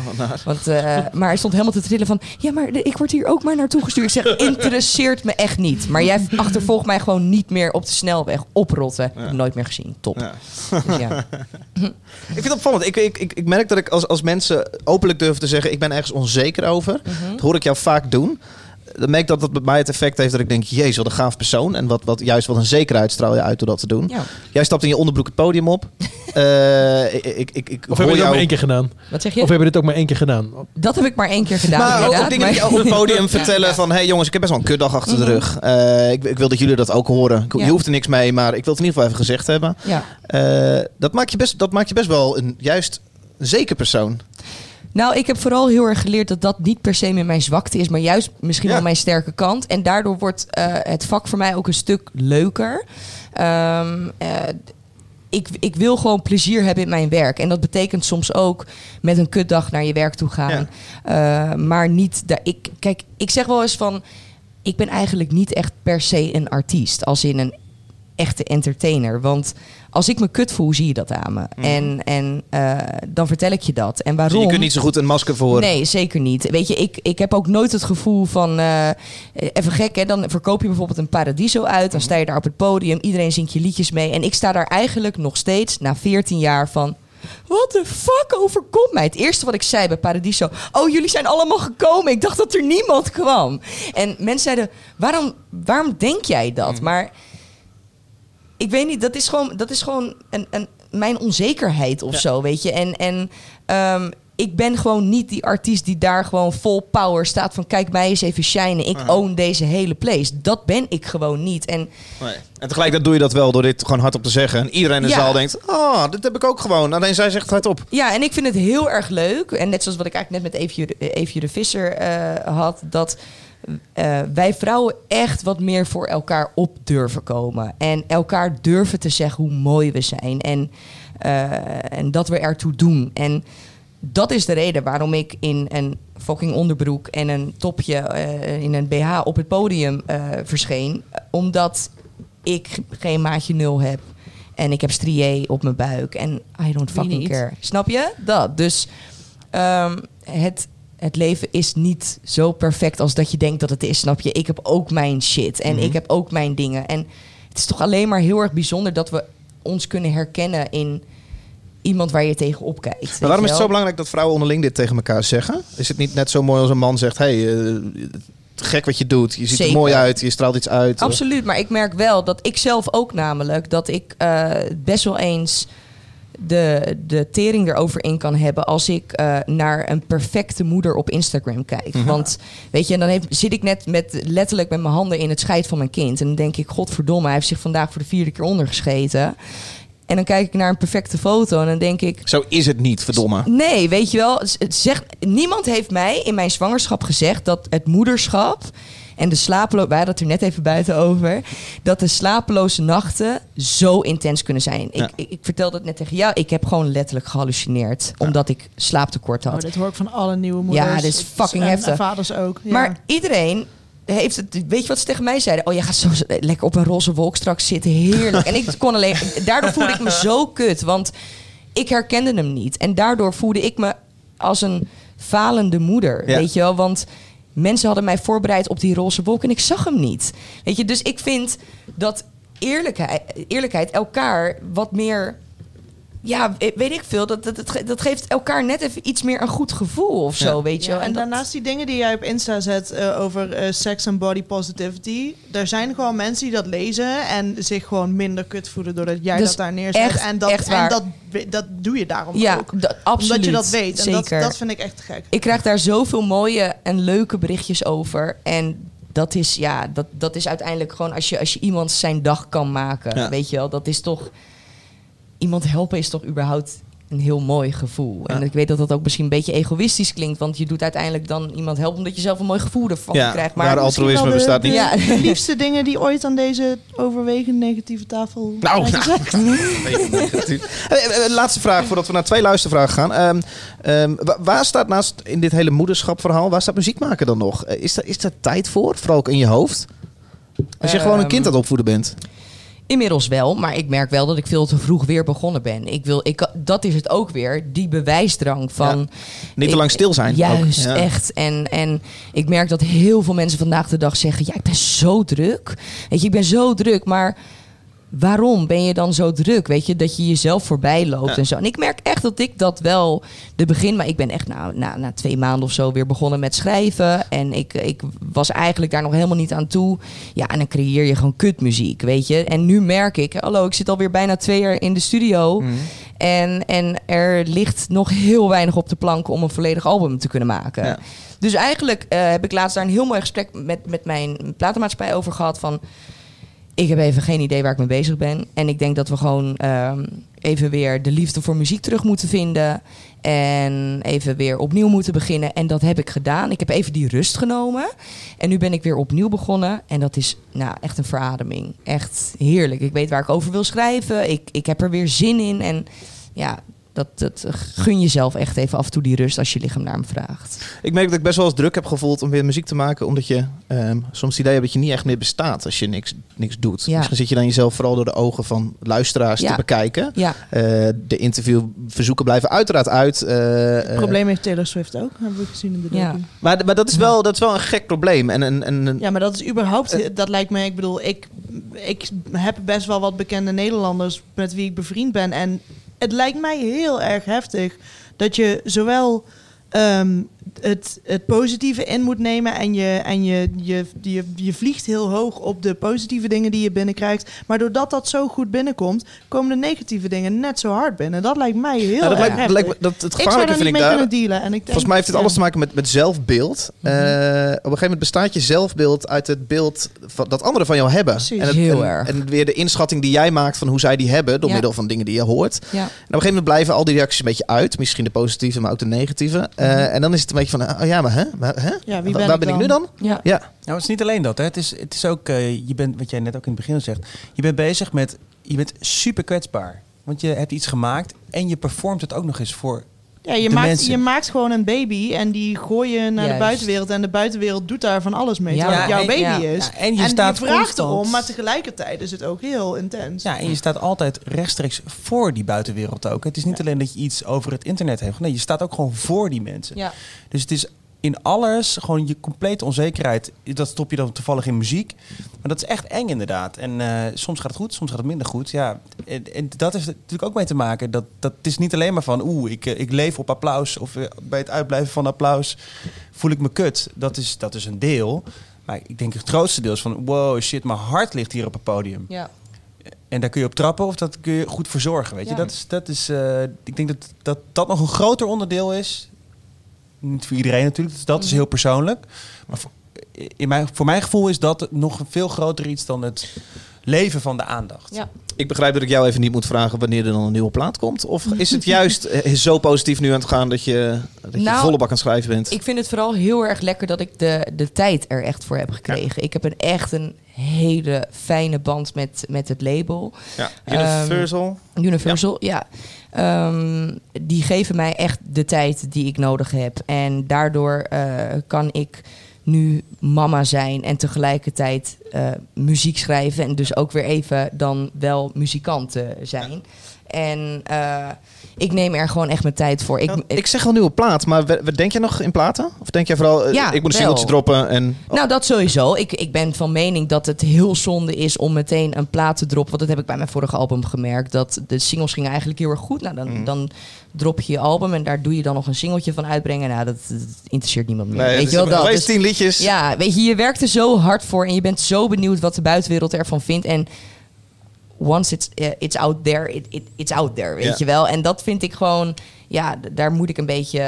Want, eh, maar hij stond helemaal te trillen van, ja, maar de- ik word hier ook maar naartoe gestuurd. Ik zeg, interesseert me echt niet. Maar jij achtervolgt mij gewoon niet meer op de snelweg. Oprotten. Hem nooit meer gezien. Top. Ja. Dus ja. Ik vind het opvallend. Ik, ik, ik, ik merk dat ik als, als mensen openlijk durven te zeggen... ik ben ergens onzeker over. Mhm. Dat hoor ik jou vaak doen. Dan merk ik dat dat bij mij het effect heeft dat ik denk... jezus, wat een gaaf persoon. En wat, wat, juist wat een zekerheid straal je uit door dat te doen. Ja. Jij stapt in je onderbroek het podium op. Eh, ik, ik, ik, ik Of hoor hebben we dit ook jou... maar één keer gedaan? Wat zeg je? Of hebben we dit ook maar één keer gedaan? Dat heb ik maar één keer gedaan. Maar ook, inderdaad. ook dingen die op het podium vertellen van... hé hey jongens, ik heb best wel een kutdag achter de Mhm. rug. Eh, ik, ik wil dat jullie dat ook horen. Ik- Ja. Je hoeft er niks mee, maar ik wil het in ieder geval even gezegd hebben. Ja. Eh, dat, maakt je best, dat maakt je best wel een juist een zeker persoon. Nou, ik heb vooral heel erg geleerd dat dat niet per se meer mijn zwakte is, maar juist misschien Ja. wel mijn sterke kant. En daardoor wordt eh, het vak voor mij ook een stuk leuker. Ehm, eh, ik, ik wil gewoon plezier hebben in mijn werk. En dat betekent soms ook met een kutdag naar je werk toe gaan. Eh, maar niet. Daar, ik, kijk, ik zeg wel eens van. Ik ben eigenlijk niet echt per se een artiest. Als in een echte entertainer. Want als ik me kut voel, zie je dat aan me. En, en eh, dan vertel ik je dat. En waarom? Dus je kunt niet zo goed een masker voor. Nee, zeker niet. Weet je, ik, ik heb ook nooit het gevoel van... eh, even gek, hè? Dan verkoop je bijvoorbeeld een Paradiso uit. Dan sta je daar op het podium. Iedereen zingt je liedjes mee. En ik sta daar eigenlijk nog steeds, na 14 jaar, van... Wat de fuck overkomt mij? Het eerste wat ik zei bij Paradiso... Oh, jullie zijn allemaal gekomen. Ik dacht dat er niemand kwam. En mensen zeiden... Waarom, waarom denk jij dat? Maar ik weet niet, dat is gewoon, dat is gewoon een, een, mijn onzekerheid of zo, weet je. En, en ehm, ik ben gewoon niet die artiest die daar gewoon vol power staat van... kijk mij eens even shinen, ik own deze hele place. Dat ben ik gewoon niet. En Nee. En tegelijkertijd doe je dat wel door dit gewoon hardop te zeggen. En iedereen in de Ja. zaal denkt, oh, dit heb ik ook gewoon. Alleen zij zegt het hardop. Ja, en ik vind het heel erg leuk. En net zoals wat ik eigenlijk net met Eefje, de- Eefje de Visser eh, had, dat eh, wij vrouwen echt wat meer voor elkaar op durven komen. En elkaar durven te zeggen hoe mooi we zijn. En, eh, en dat we ertoe doen. En dat is de reden waarom ik in een fucking onderbroek en een topje eh, in een BH op het podium verscheen. Omdat ik geen maatje nul heb. En ik heb strié op mijn buik. En I don't fucking care. Snap je? Dat. Dus ehm, het, het leven is niet zo perfect als dat je denkt dat het is. Snap je? Ik heb ook mijn shit. En Mhm. ik heb ook mijn dingen. En het is toch alleen maar heel erg bijzonder dat we ons kunnen herkennen in iemand waar je tegenop kijkt. weet Maar waarom is het zo belangrijk dat vrouwen onderling dit tegen elkaar zeggen? Is het niet net zo mooi als een man zegt, hey, eh, gek wat je doet. Je ziet Zeker. er mooi uit, je straalt iets uit. Absoluut, maar ik merk wel dat ik zelf ook namelijk dat ik eh, best wel eens de, de tering erover in kan hebben als ik eh, naar een perfecte moeder op Instagram kijk. Mhm. Want weet je, dan heeft, zit ik net met letterlijk met mijn handen in het scheid van mijn kind. En dan denk ik, godverdomme, hij heeft zich vandaag voor de vierde keer ondergescheten. En dan kijk ik naar een perfecte foto en dan denk ik, Zo is het niet, verdomme. Nee, weet je wel. z- het Zegt, niemand heeft mij in mijn zwangerschap gezegd dat het moederschap en de slapeloze... Wij hadden het er net even buiten over. Dat de slapeloze nachten zo intens kunnen zijn. Ja. Ik, ik, ik vertelde het net tegen jou. Ik heb gewoon letterlijk gehallucineerd. Omdat ik slaaptekort had. Oh, dit hoor ik van alle nieuwe moeders. Ja, dit is fucking en, heftig. En vaders ook. Ja. Maar iedereen heeft het. Weet je wat ze tegen mij zeiden? Oh, je gaat zo lekker op een roze wolk straks zitten. Heerlijk. en ik kon alleen. Daardoor voelde ik me zo kut. Want ik herkende hem niet. En daardoor voelde ik me als een falende moeder. Ja. Weet je wel? Want mensen hadden mij voorbereid op die roze wolk en ik zag hem niet. Weet je, dus ik vind dat eerlijkheid, eerlijkheid elkaar wat meer. Ja, weet ik veel. Dat, dat, dat, ge- dat geeft elkaar net even iets meer een goed gevoel of zo, weet je Ja, wel. en dat- daarnaast die dingen die jij op Insta zet eh, over eh, sex en body positivity. Er zijn gewoon mensen die dat lezen en zich gewoon minder kut voelen doordat jij Dus dat daar neerzet. echt- en dat, echt en dat, dat doe je daarom Ja, ook. dat- absoluut. Omdat je dat weet. En dat, Zeker. dat vind ik echt gek. Ik krijg daar zoveel mooie en leuke berichtjes over. En dat is, ja, dat, dat is uiteindelijk gewoon als je, als je iemand zijn dag kan maken. Ja. Weet je wel, dat is toch. Iemand helpen is toch überhaupt een heel mooi gevoel. En ik weet dat dat ook misschien een beetje egoïstisch klinkt, want je doet uiteindelijk dan iemand helpen omdat je zelf een mooi gevoel ervan Ja, krijgt. maar Maar altruïsme de- bestaat niet. de- Ja. de liefste dingen die ooit aan deze overwegend negatieve tafel Nou, nou. Laatste vraag voordat we naar twee luistervragen gaan. Ehm, ehm, wa- waar staat naast in dit hele moederschapverhaal, waar staat muziek maken dan nog? Is er, is er tijd voor? Vooral ook in je hoofd? Als je gewoon een kind aan het opvoeden bent. Inmiddels wel, maar ik merk wel dat ik veel te vroeg weer begonnen ben. Ik wil, ik, dat is het ook weer, die bewijsdrang van... Ja. Niet te ik- lang stil zijn. Juist, Ja. echt. En, en ik merk dat heel veel mensen vandaag de dag zeggen... ja, ik ben zo druk. Weet je, ik ben zo druk, maar... Waarom ben je dan zo druk? Weet je, dat je jezelf voorbij loopt Ja. en zo. En ik merk echt dat ik dat wel de begin... Maar ik ben echt na, na, na twee maanden of zo weer begonnen met schrijven. En ik, ik was eigenlijk daar nog helemaal niet aan toe. Ja, en dan creëer je gewoon kutmuziek, weet je. En nu merk ik, hallo, ik zit alweer bijna twee jaar in de studio. Mhm. En, en er ligt nog heel weinig op de plank om een volledig album te kunnen maken. Ja. Dus eigenlijk eh, heb ik laatst daar een heel mooi gesprek met, met mijn platenmaatschappij over gehad. Van, ik heb even geen idee waar ik mee bezig ben. En ik denk dat we gewoon ehm, even weer de liefde voor muziek terug moeten vinden. En even weer opnieuw moeten beginnen. En dat heb ik gedaan. Ik heb even die rust genomen. En nu ben ik weer opnieuw begonnen. En dat is nou, echt een verademing. Echt heerlijk. Ik weet waar ik over wil schrijven. Ik, ik heb er weer zin in. En ja, dat, dat gun jezelf echt even af en toe die rust als je lichaam naar hem vraagt. Ik merk dat ik best wel eens druk heb gevoeld om weer muziek te maken. Omdat je ehm, soms het idee hebt dat je niet echt meer bestaat als je niks, niks doet. Ja. Misschien zit je dan jezelf vooral door de ogen van luisteraars Ja. te bekijken. Ja. Eh, de interviewverzoeken blijven uiteraard uit. eh, eh, Het probleem heeft Taylor Swift ook, hebben we gezien in de docu. Ja. maar, maar dat, is wel, dat is wel een gek probleem. En, en, en, Ja, maar dat is überhaupt, dat lijkt me, ik bedoel, ik, ik heb best wel wat bekende Nederlanders met wie ik bevriend ben. En het lijkt mij heel erg heftig dat je zowel ehm, het, het positieve in moet nemen en, je, en je, je, je, je vliegt heel hoog op de positieve dingen die je binnenkrijgt. Maar doordat dat zo goed binnenkomt, komen de negatieve dingen net zo hard binnen. Dat lijkt mij heel Ja, dat erg lijkt, heftig. lijkt me, dat, het gevaarlijke vind ik daar. En ik denk, Volgens mij heeft het ja. alles te maken met, met zelfbeeld. Eh, op een gegeven moment bestaat je zelfbeeld uit het beeld van, dat anderen van jou hebben. Precies. En, het, Heel en, erg. en weer de inschatting die jij maakt van hoe zij die hebben, door Ja. middel van dingen die je hoort. En Ja. op een gegeven moment blijven al die reacties een beetje uit. Misschien de positieve, maar ook de negatieve. Eh, Mhm. En dan is het beetje van, oh ja, maar hè? Maar, hè? Ja, wie ben Waar ik ben ik nu dan? Ja. Ja. Nou, het is niet alleen dat. Hè. Het, is, het is ook, eh, je bent, wat jij net ook in het begin zegt, je bent bezig met, je bent super kwetsbaar. Want je hebt iets gemaakt en je performt het ook nog eens voor Ja, je maakt, mensen. je maakt gewoon een baby en die gooi je naar de buitenwereld. En de buitenwereld doet daar van alles mee. Ja, terwijl het jouw en- baby ja. is. Ja, en je staat vraagt constant- erom, maar tegelijkertijd is het ook heel intens. Ja, en je staat altijd rechtstreeks voor die buitenwereld ook. Het is niet alleen dat je iets over het internet heeft. Nee, je staat ook gewoon voor die mensen. Ja. Dus het is in alles gewoon je complete onzekerheid. Dat stop je dan toevallig in muziek. Maar dat is echt eng inderdaad. En eh, soms gaat het goed, soms gaat het minder goed. Ja, en, en dat heeft natuurlijk ook mee te maken. Dat, dat het is niet alleen maar van... oeh, ik, eh, ik leef op applaus. Of eh, bij het uitblijven van applaus voel ik me kut. Dat is, dat is een deel. Maar ik denk het grootste deel is van... wow, shit, mijn hart ligt hier op het podium. Ja. En daar kun je op trappen of dat kun je goed voor zorgen. Weet je? Ja. Dat is, dat is, ik denk dat, dat dat nog een groter onderdeel is. Niet voor iedereen natuurlijk, dus dat is heel persoonlijk. Maar voor, in mijn, voor mijn gevoel is dat nog een veel groter iets dan het leven van de aandacht. Ja. Ik begrijp dat ik jou even niet moet vragen wanneer er dan een nieuwe plaat komt. Of is het juist eh, zo positief nu aan het gaan dat je, dat je Nou, volle bak aan het schrijven bent? Ik vind het vooral heel erg lekker dat ik de, de tijd er echt voor heb gekregen. Ik heb een echt een hele fijne band met, met het label. ja. Ehm, Universal. Universal, ja. Ehm, die geven mij echt de tijd die ik nodig heb. En daardoor eh, kan ik nu mama zijn en tegelijkertijd eh, muziek schrijven. En dus ook weer even dan wel muzikant eh, zijn. En eh, ik neem er gewoon echt mijn tijd voor. Ik, ik zeg al nieuwe plaat, maar denk jij nog in platen? Of denk jij vooral, eh, Ja, ik moet een wel. singeltje droppen en... Nou, dat sowieso. Ik, ik ben van mening dat het heel zonde is om meteen een plaat te droppen. Want dat heb ik bij mijn vorige album gemerkt. Dat de singles gingen eigenlijk heel erg goed. Nou, dan, Mhm. dan drop je je album en daar doe je dan nog een singeltje van uitbrengen. Nou, dat, dat interesseert niemand meer. Nee, weet dus je wel dat? Dus- tien liedjes. ja, weet je, je werkt er zo hard voor en je bent zo benieuwd wat de buitenwereld ervan vindt. En once it's, eh, it's out there, it, it- it's out there, weet Ja. je wel. En dat vind ik gewoon, ja, daar moet ik een beetje...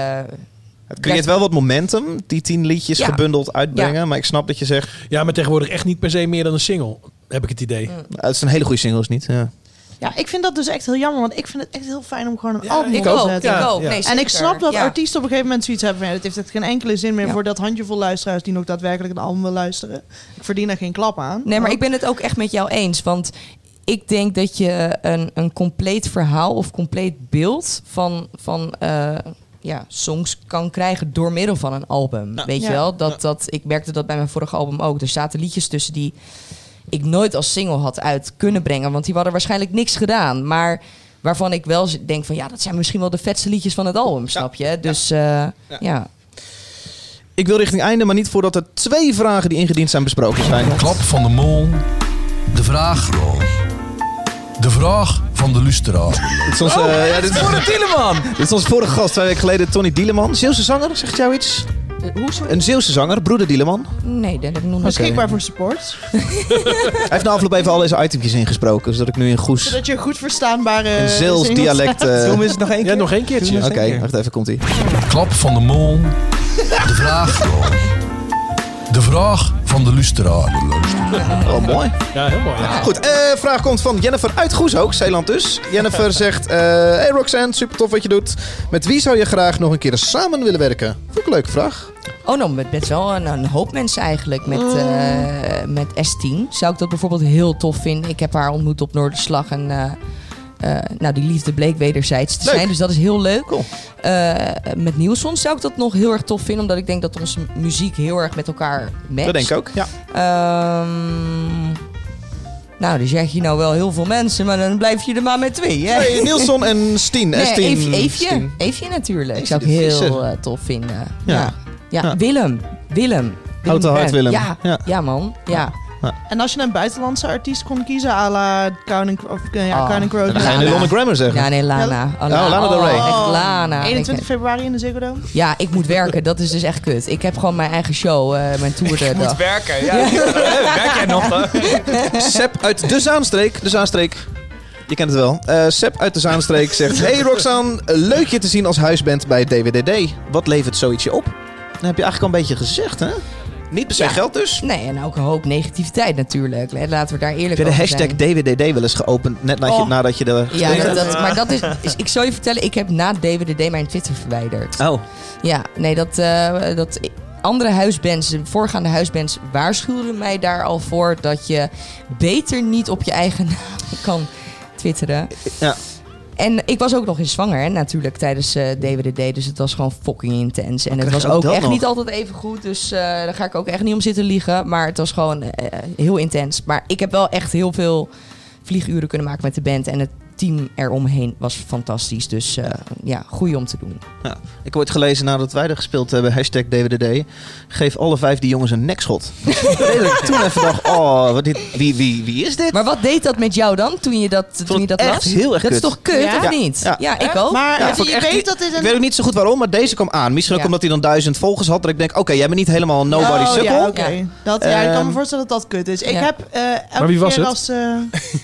Het creëert wel wat momentum, die tien liedjes Ja. gebundeld uitbrengen. Ja. Maar ik snap dat je zegt, Ja, maar tegenwoordig echt niet per se meer dan een single, heb ik het idee. Mm. het is een hele goede single, is niet? Ja. Ja, ik vind dat dus echt heel jammer, want ik vind het echt heel fijn om gewoon een Ja, album ik op te ook. zetten. Ja, ja. Nee, En ik snap dat Ja. artiesten op een gegeven moment zoiets hebben van... Ja, het heeft echt geen enkele zin meer Ja. voor dat handjevol luisteraars... die nog daadwerkelijk een album wil luisteren. Ik verdien er geen klap aan. Nee, maar ik ben het ook echt met jou eens. Want ik denk dat je een, een compleet verhaal of compleet beeld van, van eh, ja, songs kan krijgen door middel van een album. Weet je Ja. wel? Dat, dat, ik merkte dat bij mijn vorige album ook. Er zaten liedjes tussen die ik nooit als single had uit kunnen brengen. Want die hadden waarschijnlijk niks gedaan. Maar waarvan ik wel denk van ja, dat zijn misschien wel de vetste liedjes van het album, snap je? Dus eh, ja. Ik wil richting einde, maar niet voordat er twee vragen die ingediend zijn besproken zijn. Klap van de mol. De vraag. De vraag van de luisteraar. Dit is onze, eh, ja, dit, Voor de Dieleman! dit is onze vorige gast twee weken geleden, Tony Dieleman. Zeeuwse zanger, zegt jou iets? hoe zo? Een Zeeuwse zanger, broeder Dieleman. Nee, dat heb ik nog niet. Beschikbaar voor support. Hij heeft na afloop even al deze itempjes ingesproken, zodat ik nu in Goes Zodat je goed verstaanbare een Zeeuws dialect... eh, Doe hem eens nog één keer. Ja, nog één keertje. Oké, wacht even, komt ie. Klap van de mol. De vraag. De vraag van de luisteraar. Oh, mooi. Ja, heel mooi. Ja. Goed, eh, vraag komt van Jennifer uit Goes ook, Zeeland dus. Jennifer zegt, eh, hey Roxanne, super tof wat je doet. Met wie zou je graag nog een keer samen willen werken? Vond ik een leuke vraag. Oh, nou, met best wel een, een hoop mensen eigenlijk. Met, eh, met S10 zou ik dat bijvoorbeeld heel tof vinden. Ik heb haar ontmoet op Noorderslag en... eh, eh, nou, die liefde bleek wederzijds te Leuk. zijn, dus dat is heel leuk. Cool. Eh, met Nielsen zou ik dat nog heel erg tof vinden, omdat ik denk dat onze muziek heel erg met elkaar matcht. Dat denk ik ook, ja. Ehm, nou, dan zeg je nou wel heel veel mensen, maar dan blijf je er maar met twee, hè? Nielson en Stien. Nee, S10. Eefje, Eefje, Stien. Eefje natuurlijk. Eefje zou ik heel eh, tof vinden. Ja. Ja. Ja. Ja. Willem. Willem. Houd de hart, Brand. Willem. Ja. Ja. Ja. man. Ja. En als je een buitenlandse artiest kon kiezen, à la Counting, of, eh, ja, Oh. Counting. Dan ga je nu Lana. Grammer zeggen. Ja, nee, Lana. Oh, Lana. Oh, Lana Del Rey. echt Lana. 21 Ik- februari in de Ziggo Dome. ja, ik moet werken. Dat is dus echt kut. Ik heb gewoon mijn eigen show, eh, mijn tour de dag. werken, ja. Werk jij nog? hè? Sepp uit de Zaanstreek. De Zaanstreek. Je kent het wel. Eh Sepp uit de Zaanstreek zegt... Hey Roxanne, leuk je te zien als huisband bij DWDD. Wat levert zoiets je op? Dat heb je eigenlijk al een beetje gezegd, hè? Niet per se Ja. geld dus. Nee, en ook een hoop negativiteit natuurlijk. Laten we daar eerlijk Heb je de over hashtag zijn. DWDD wel eens geopend? Net nadat je, Oh. nadat je er Ja, dat, maar dat is, is- Ik zal je vertellen, ik heb na DWDD mijn Twitter verwijderd. Oh, Ja, nee, dat, eh, dat andere huisbands, de voorgaande huisbands waarschuwden mij daar al voor dat je beter niet op je eigen naam kan twitteren. ja. En ik was ook nog in zwanger, hè, natuurlijk, tijdens eh DWDD. Dus het was gewoon fucking intens. En het was ook echt nog? niet altijd even goed. Dus eh, daar ga ik ook echt niet om zitten liegen. Maar het was gewoon eh, heel intens. Maar ik heb wel echt heel veel vlieguren kunnen maken met de band. En het team eromheen was fantastisch. Dus eh, ja, goeie om te doen. Ja. Ik heb ooit gelezen nadat wij er gespeeld hebben, hashtag DWDD. Geef alle vijf die jongens een nekschot. Toen even dacht, oh, wat dit, wie, wie, wie is dit? Maar wat deed dat met jou dan, toen je dat, toen je dat echt las? heel erg dat is toch kut, Ja? of niet? Ja. Ja, ik ook. Maar Ja, je weet niet- dat dit Ik een... weet ook niet zo goed waarom, maar deze kwam aan. Misschien ook Ja. omdat hij dan duizend volgers had. Dat ik denk, oké, jij bent niet helemaal nobody oh, sukkel. Ja, oké. Ja. Dat, ja, ik kan me Ehm, voorstellen dat dat kut is. Ik ja. heb eh, elke Maar wie was keer het? als... eh,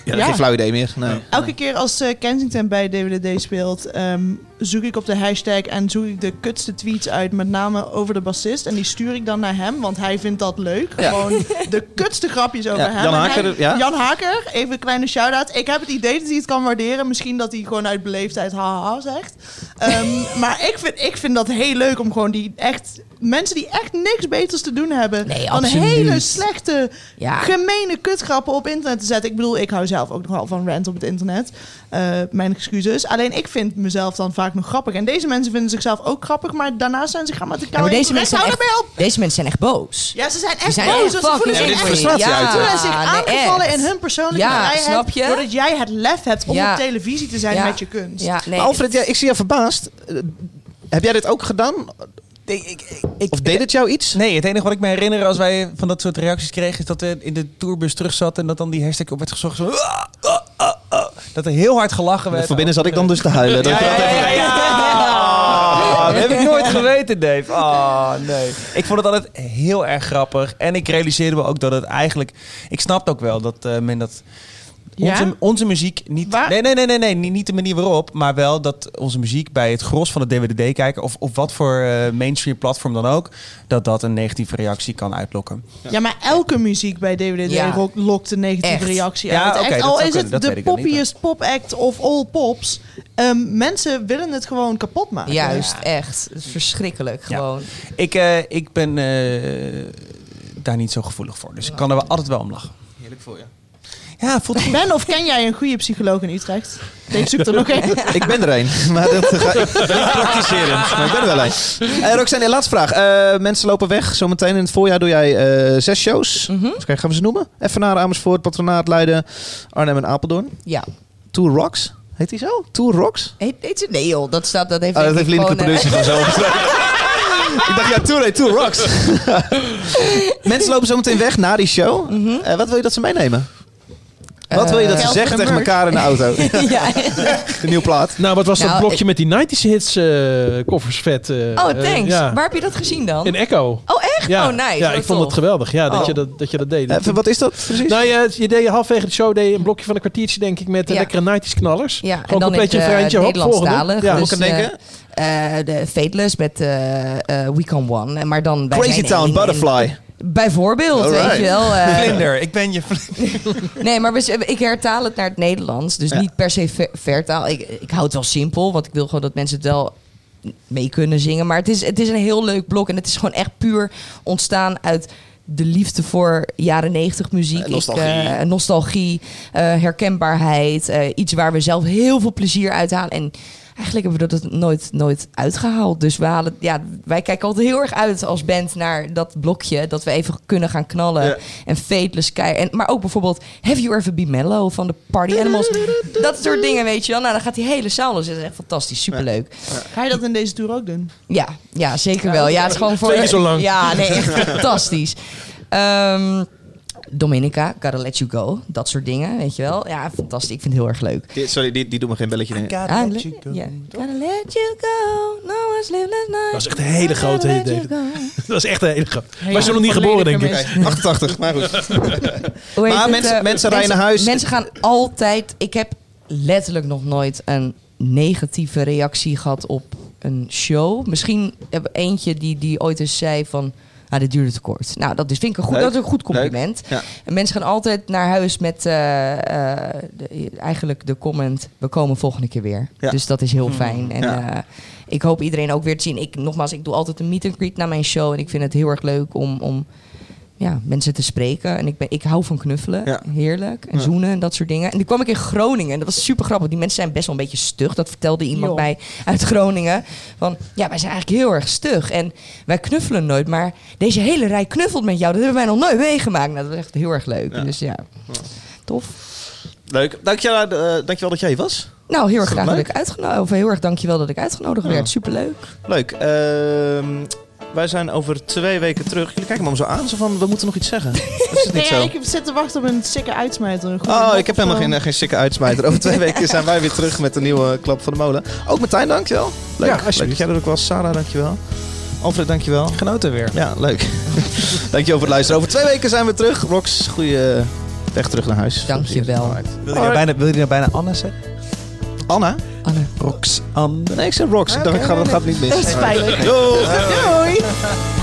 Ja, Ja. Geen flauw idee meer. Nee. Elke keer als eh, Kensington bij DWDD speelt, ehm, zoek ik op de hashtag en zoek ik de kutste tweets uit, met name over de bassist. En die stuur ik dan naar hem, want hij vindt dat leuk. Ja. Gewoon de kutste grapjes over Ja, hem. Jan Haker, hij- ja? Jan Haker, even een kleine shout-out. Ik heb het idee dat hij het kan waarderen. Misschien dat hij gewoon uit beleefdheid haha zegt. Ehm, maar ik vind, ik vind dat heel leuk om gewoon die echt... Mensen die echt niks beters te doen hebben... Nee, dan absoluut. hele slechte, gemene kutgrappen op internet te zetten. Ik bedoel, ik hou zelf ook nog wel van rant op het internet. Eh, mijn excuses. Alleen ik vind mezelf dan vaak nog grappig. En deze mensen vinden zichzelf ook grappig, maar daarnaast zijn ze grammaticaal Ja, maar deze mensen, zijn echt, op! deze mensen zijn echt boos. Ja, ze zijn echt zijn boos. echt ze voelen zich echt voelen zich nee, aangevallen echt. in hun persoonlijke Ja, vrijheid. snap je? Doordat jij het lef hebt om Ja. op televisie te zijn Ja. met je kunst. Ja, nee. Maar Alfred, ja, ik zie je verbaasd. Eh, heb jij dit ook gedaan? Ik, ik, ik, Of deed het jou iets? Nee, het enige wat ik me herinner als wij van dat soort reacties kregen... is dat we in de tourbus terug zaten en dat dan die hashtag op werd gezocht. Zo, "Ah, ah, ah, ah." Dat er heel hard gelachen werd. Van binnen zat ik dan dus te huilen. Dat- Ja, ja, ja, ja, ja. Dat heb ik nooit geweten, Dave. Oh, nee. Ik vond het altijd heel erg grappig. En ik realiseerde me ook dat het eigenlijk... Ik snapte ook wel dat eh, men dat Ja? Onze, onze muziek niet. Waar- Nee, nee, nee, nee, nee, niet, niet de manier waarop. Maar wel dat onze muziek bij het gros van de DWDD-kijker. Of, of wat voor eh, mainstream platform dan ook. Dat dat een negatieve reactie kan uitlokken. Ja, maar elke muziek bij DWDD Ja. lokt een negatieve Echt. reactie Ja, uit. oké, Echt, dat al is kunnen, het de poppiest popact of all pops. ehm, mensen willen het gewoon kapot maken. Juist, echt. Het is verschrikkelijk Ja. gewoon. Ik, eh, ik ben eh, daar niet zo gevoelig voor. Dus ik kan er wel altijd wel om lachen. Heerlijk voor je. Ja, voelt goed. Ben of ken jij een goede psycholoog in Utrecht? Dave zoekt er nog één. Ik ben er een, maar dat ga ik praktiserend. Maar ik ben er wel een. Uh, Roxanne, laatste vraag. Eh, mensen lopen weg. Zometeen in het voorjaar doe jij eh, zes shows. Kijken, gaan we ze noemen? Even naar Amersfoort, Patronaat, Leiden, Arnhem en Apeldoorn. Ja. Tour Rocks. Heet die zo? Tour Rocks? Heet, heet ze? Nee joh, dat, staat, dat heeft Oh, dat heeft Lineke Productie opgeschreven. Ik dacht, ja, Tour, Tour Rocks. Mensen lopen zometeen weg na die show. Mhm. Eh, wat wil je dat ze meenemen? Wat wil je dat ze zeggen en tegen elkaar in de auto? ja. De nieuwe plaat. Nou, wat was dat Nou, blokje met die 90s hits eh, koffers vet? eh, Oh, eh, thanks. ja. Waar heb je dat gezien dan? In Echo. Oh, echt? Ja, Oh, nice. ja ik vond het geweldig. Ja, dat, Oh. je dat, dat je dat deed. Even, wat is dat precies? Nou ja, je deed je halverwege de show deed je een blokje van een kwartiertje, denk ik, met Ja. lekkere 90s knallers. Ja, Gewoon een uh, vriendje, hop, volgende. Nederlandstalig. Ja, dus, aan eh, denken? de Fateless met eh eh We Come One. En Maar dan Crazy Town Butterfly. Bijvoorbeeld, Alright. weet je wel. eh, Vlinder, ik ben je nee, maar we, ik hertaal het naar het Nederlands. Dus Ja. niet per se ver- vertaal. Ik, ik hou het wel simpel, want ik wil gewoon dat mensen het wel mee kunnen zingen. Maar het is, het is een heel leuk blok. En het is gewoon echt puur ontstaan uit de liefde voor jaren negentig muziek. Eh, nostalgie. Ik, eh, nostalgie, eh, herkenbaarheid. eh, iets waar we zelf heel veel plezier uit halen. En eigenlijk hebben we dat nooit, nooit uitgehaald. Dus we halen, ja, wij kijken altijd heel erg uit als band naar dat blokje. Dat we even kunnen gaan knallen. Ja. En Fateless Sky. En, maar ook bijvoorbeeld Have You Ever Been Mellow van de Party Animals. Dat soort dingen, weet je wel. Nou, dan gaat die hele zaal. Dus dat is echt fantastisch. Superleuk. Ga je dat in deze tour ook doen? Ja, ja zeker wel. Ja, het is gewoon voor... Twee keer zo lang. Ja, nee, echt fantastisch. Ehm, Dominica, Gotta Let You Go. Dat soort dingen, weet je wel. Ja, fantastisch. Ik vind het heel erg leuk. Die- sorry, die, die doen me geen belletje in. Ah, le- ja. Gotta let you go. No one's sleepless night. Dat was echt een hele grote Gotta hit, let you David. Dat was echt een hele grote. Hey, Was je nog niet geboren, denk ik. Oké, 88, maar goed. Maar het, mensen- eh, mensen rijden naar huis. Mensen gaan altijd... Ik heb letterlijk nog nooit een negatieve reactie gehad op een show. Misschien heb ik eentje die, die ooit eens zei van... Ah, dit duurde te kort. Nou, dat is, vind ik een goed, Leuk. dat is een goed compliment. Ja. En mensen gaan altijd naar huis met eh, eh, de- eigenlijk de comment... we komen volgende keer weer. Ja. Dus dat is heel fijn. En Ja. eh, ik hoop iedereen ook weer te zien. Ik, nogmaals, ik doe altijd een meet and greet na mijn show. En ik vind het heel erg leuk om... om ja, mensen te spreken. En ik, ben, ik hou van knuffelen. Ja. Heerlijk. En Ja. zoenen en dat soort dingen. En die kwam ik in Groningen. En dat was super grappig. Die mensen zijn best wel een beetje stug. Dat vertelde iemand mij uit Groningen. Van, ja, wij zijn eigenlijk heel erg stug. En wij knuffelen nooit. Maar deze hele rij knuffelt met jou. Dat hebben wij nog nooit meegemaakt. Nou, dat was echt heel erg leuk. Ja. Dus ja, tof. Leuk. Dankjewel, eh, dankjewel dat jij hier was. Nou, heel erg graag dat ik uitgenodigd... Of heel erg dankjewel dat ik uitgenodigd Ja. werd. Superleuk. Leuk. Ehm, wij zijn over twee weken terug. Jullie kijken me zo aan. Zo van, we moeten nog iets zeggen. Dat is het niet Nee, zo. ik zit te wachten op een sikke uitsmijter. Een Oh, ik heb helemaal geen, geen sikke uitsmijter. Over twee weken zijn wij weer terug met de nieuwe Klap van de Molen. Ook Martijn, dankjewel. Leuk. Ja, leuk alsjeblieft. dat jij er ook was. Sarah, dankjewel. Alfred, dankjewel. Genoten weer. Ja, leuk. dankjewel voor het luisteren. Over twee weken zijn we terug. Rox, goede weg terug naar huis. Dankjewel. Wil je nou bijna, wil je nou bijna Anna zeggen? Anna? Anne. Rox Anne. Nee, ik zeg Rox. Ik dacht, ik ga, dat gaat niet mis. Dat is veilig. Doei. Doei!